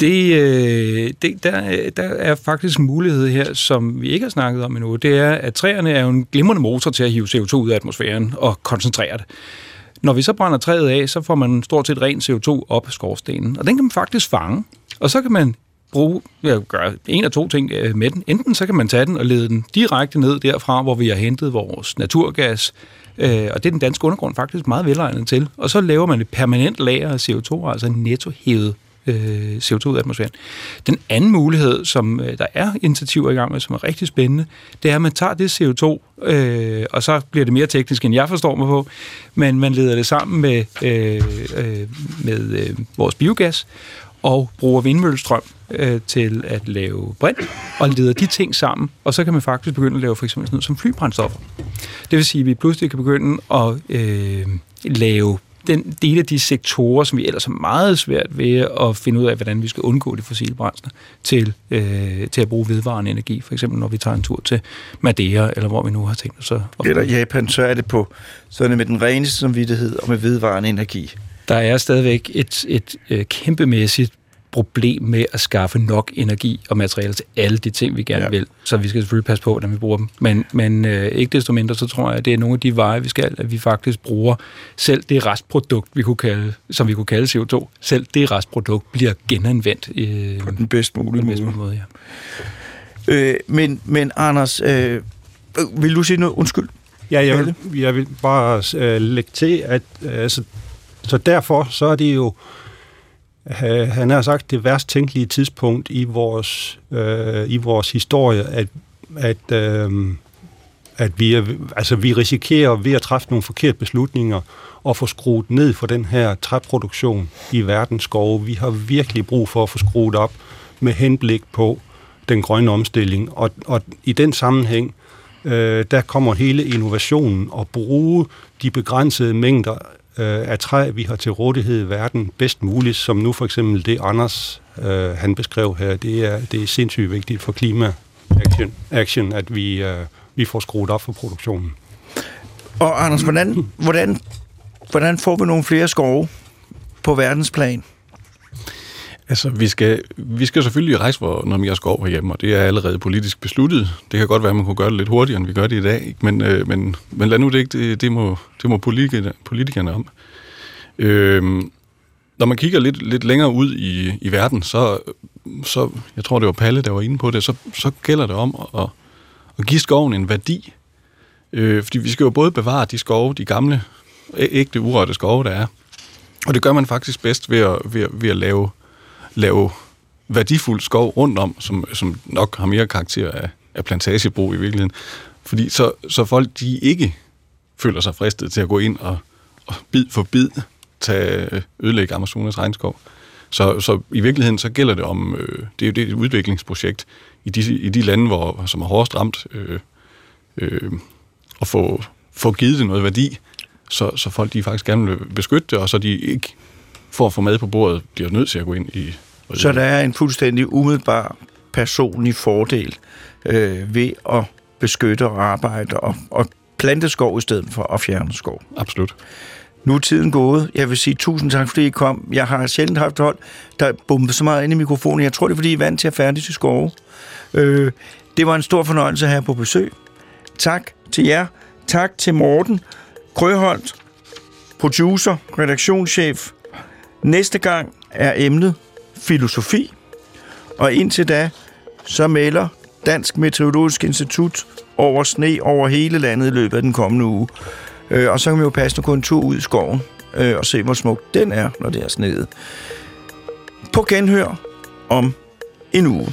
C: Det, øh, det, der, der er faktisk en mulighed her, som vi ikke har snakket om endnu. Det er, at træerne er jo en glimrende motor til at hive CO2 ud af atmosfæren og koncentrere det. Når vi så brænder træet af, så får man stort set ren CO2 op af skorstenen, og den kan man faktisk fange. Og så kan man bruge, ja, gøre en af to ting øh, med den. Enten så kan man tage den og lede den direkte ned derfra, hvor vi har hentet vores naturgas, øh, og det er den danske undergrund faktisk meget velegnet til. Og så laver man et permanent lager af CO2, altså netto hævet øh, CO2 ud af atmosfæren. Den anden mulighed, som øh, der er initiativer i gang med, som er rigtig spændende, det er, at man tager det CO2, øh, og så bliver det mere teknisk, end jeg forstår mig på, men man leder det sammen med, øh, øh, med øh, vores biogas, og bruger vindmøllestrøm øh, til at lave brint, og leder de ting sammen, og så kan man faktisk begynde at lave for eksempel sådan noget som flybrændstoffer. Det vil sige, at vi pludselig kan begynde at øh, lave den del af de sektorer, som vi ellers har meget svært ved at finde ud af, hvordan vi skal undgå de fossile brændsler, til, øh, til at bruge vedvarende energi. For eksempel når vi tager en tur til Madeira, eller hvor vi nu har tænkt os at...
B: Eller Japan, så er det på sådan med den reneste samvittighed og med vedvarende energi.
C: Der er stadigvæk et, et, øh, kæmpemæssigt problem med at skaffe nok energi og materiale til alle de ting, vi gerne ja. vil. Så vi skal selvfølgelig passe på, hvordan vi bruger dem. Men, men øh, ikke desto mindre, så tror jeg, at det er nogle af de veje, vi skal, at vi faktisk bruger selv det restprodukt, vi kunne kalde, som vi kunne kalde CO2, selv det restprodukt bliver genanvendt.
B: Øh, på den bedst mulige
C: måde. måde. måde
B: ja. øh, men, men Anders, øh, vil du sige noget? Undskyld.
D: Ja, jeg vil, jeg vil bare øh, lægge til, at øh, altså, så derfor så er det jo øh, han har sagt det værst tænkelige tidspunkt i vores, øh, i vores historie, at, at, øh, at vi, er, altså, vi risikerer ved at træffe nogle forkerte beslutninger og få skruet ned for den her træproduktion i verdens skove. Vi har virkelig brug for at få skruet op med henblik på den grønne omstilling. Og, og i den sammenhæng, øh, der kommer hele innovationen og bruge de begrænsede mængder øh, af træ, vi har til rådighed i verden bedst muligt, som nu for eksempel det Anders øh, han beskrev her, det er, det er sindssygt vigtigt for klima action, action at vi, øh, vi får skruet op for produktionen.
B: Og Anders, hvordan, hvordan, hvordan får vi nogle flere skove på verdensplan?
E: Altså, vi skal, vi skal selvfølgelig rejse for noget skal over hjemme, og det er allerede politisk besluttet. Det kan godt være, at man kunne gøre det lidt hurtigere, end vi gør det i dag, men, øh, men, men lad nu det ikke, det, det må, det må politikerne, politikerne om. Øh, når man kigger lidt, lidt længere ud i, i verden, så, så, jeg tror, det var Palle, der var inde på det, så, så gælder det om at, at give skoven en værdi. Øh, fordi vi skal jo både bevare de skove, de gamle, ægte urørte skove, der er, og det gør man faktisk bedst ved at, ved, ved at lave lave værdifuld skov rundt om, som, som nok har mere karakter af, af plantagebrug i virkeligheden. Fordi så, så folk, de ikke føler sig fristet til at gå ind og, og bid for bid tage ødelægge Amazonas regnskov. Så, så i virkeligheden så gælder det om, øh, det er jo det et udviklingsprojekt i de, i de lande, hvor, som er hårdest ramt, øh, øh, at få, få givet det noget værdi, så, så folk de faktisk gerne vil beskytte det, og så de ikke for at få mad på bordet, bliver nødt til at gå ind i
B: så der er en fuldstændig umiddelbar personlig fordel øh, ved at beskytte og arbejde og, og plante skov i stedet for at fjerne skov.
E: Absolut.
B: Nu er tiden gået. Jeg vil sige tusind tak, fordi I kom. Jeg har sjældent haft hold, der bumpede så meget ind i mikrofonen. Jeg tror, det er, fordi I er vant til at færdig til skove. Øh, det var en stor fornøjelse her på besøg. Tak til jer. Tak til Morten Krøholt, producer, redaktionschef. Næste gang er emnet filosofi, og indtil da, så melder Dansk Meteorologisk Institut over sne over hele landet i løbet af den kommende uge. Øh, og så kan vi jo passe kun en tur ud i skoven øh, og se, hvor smuk den er, når det er sneet. På genhør om en uge.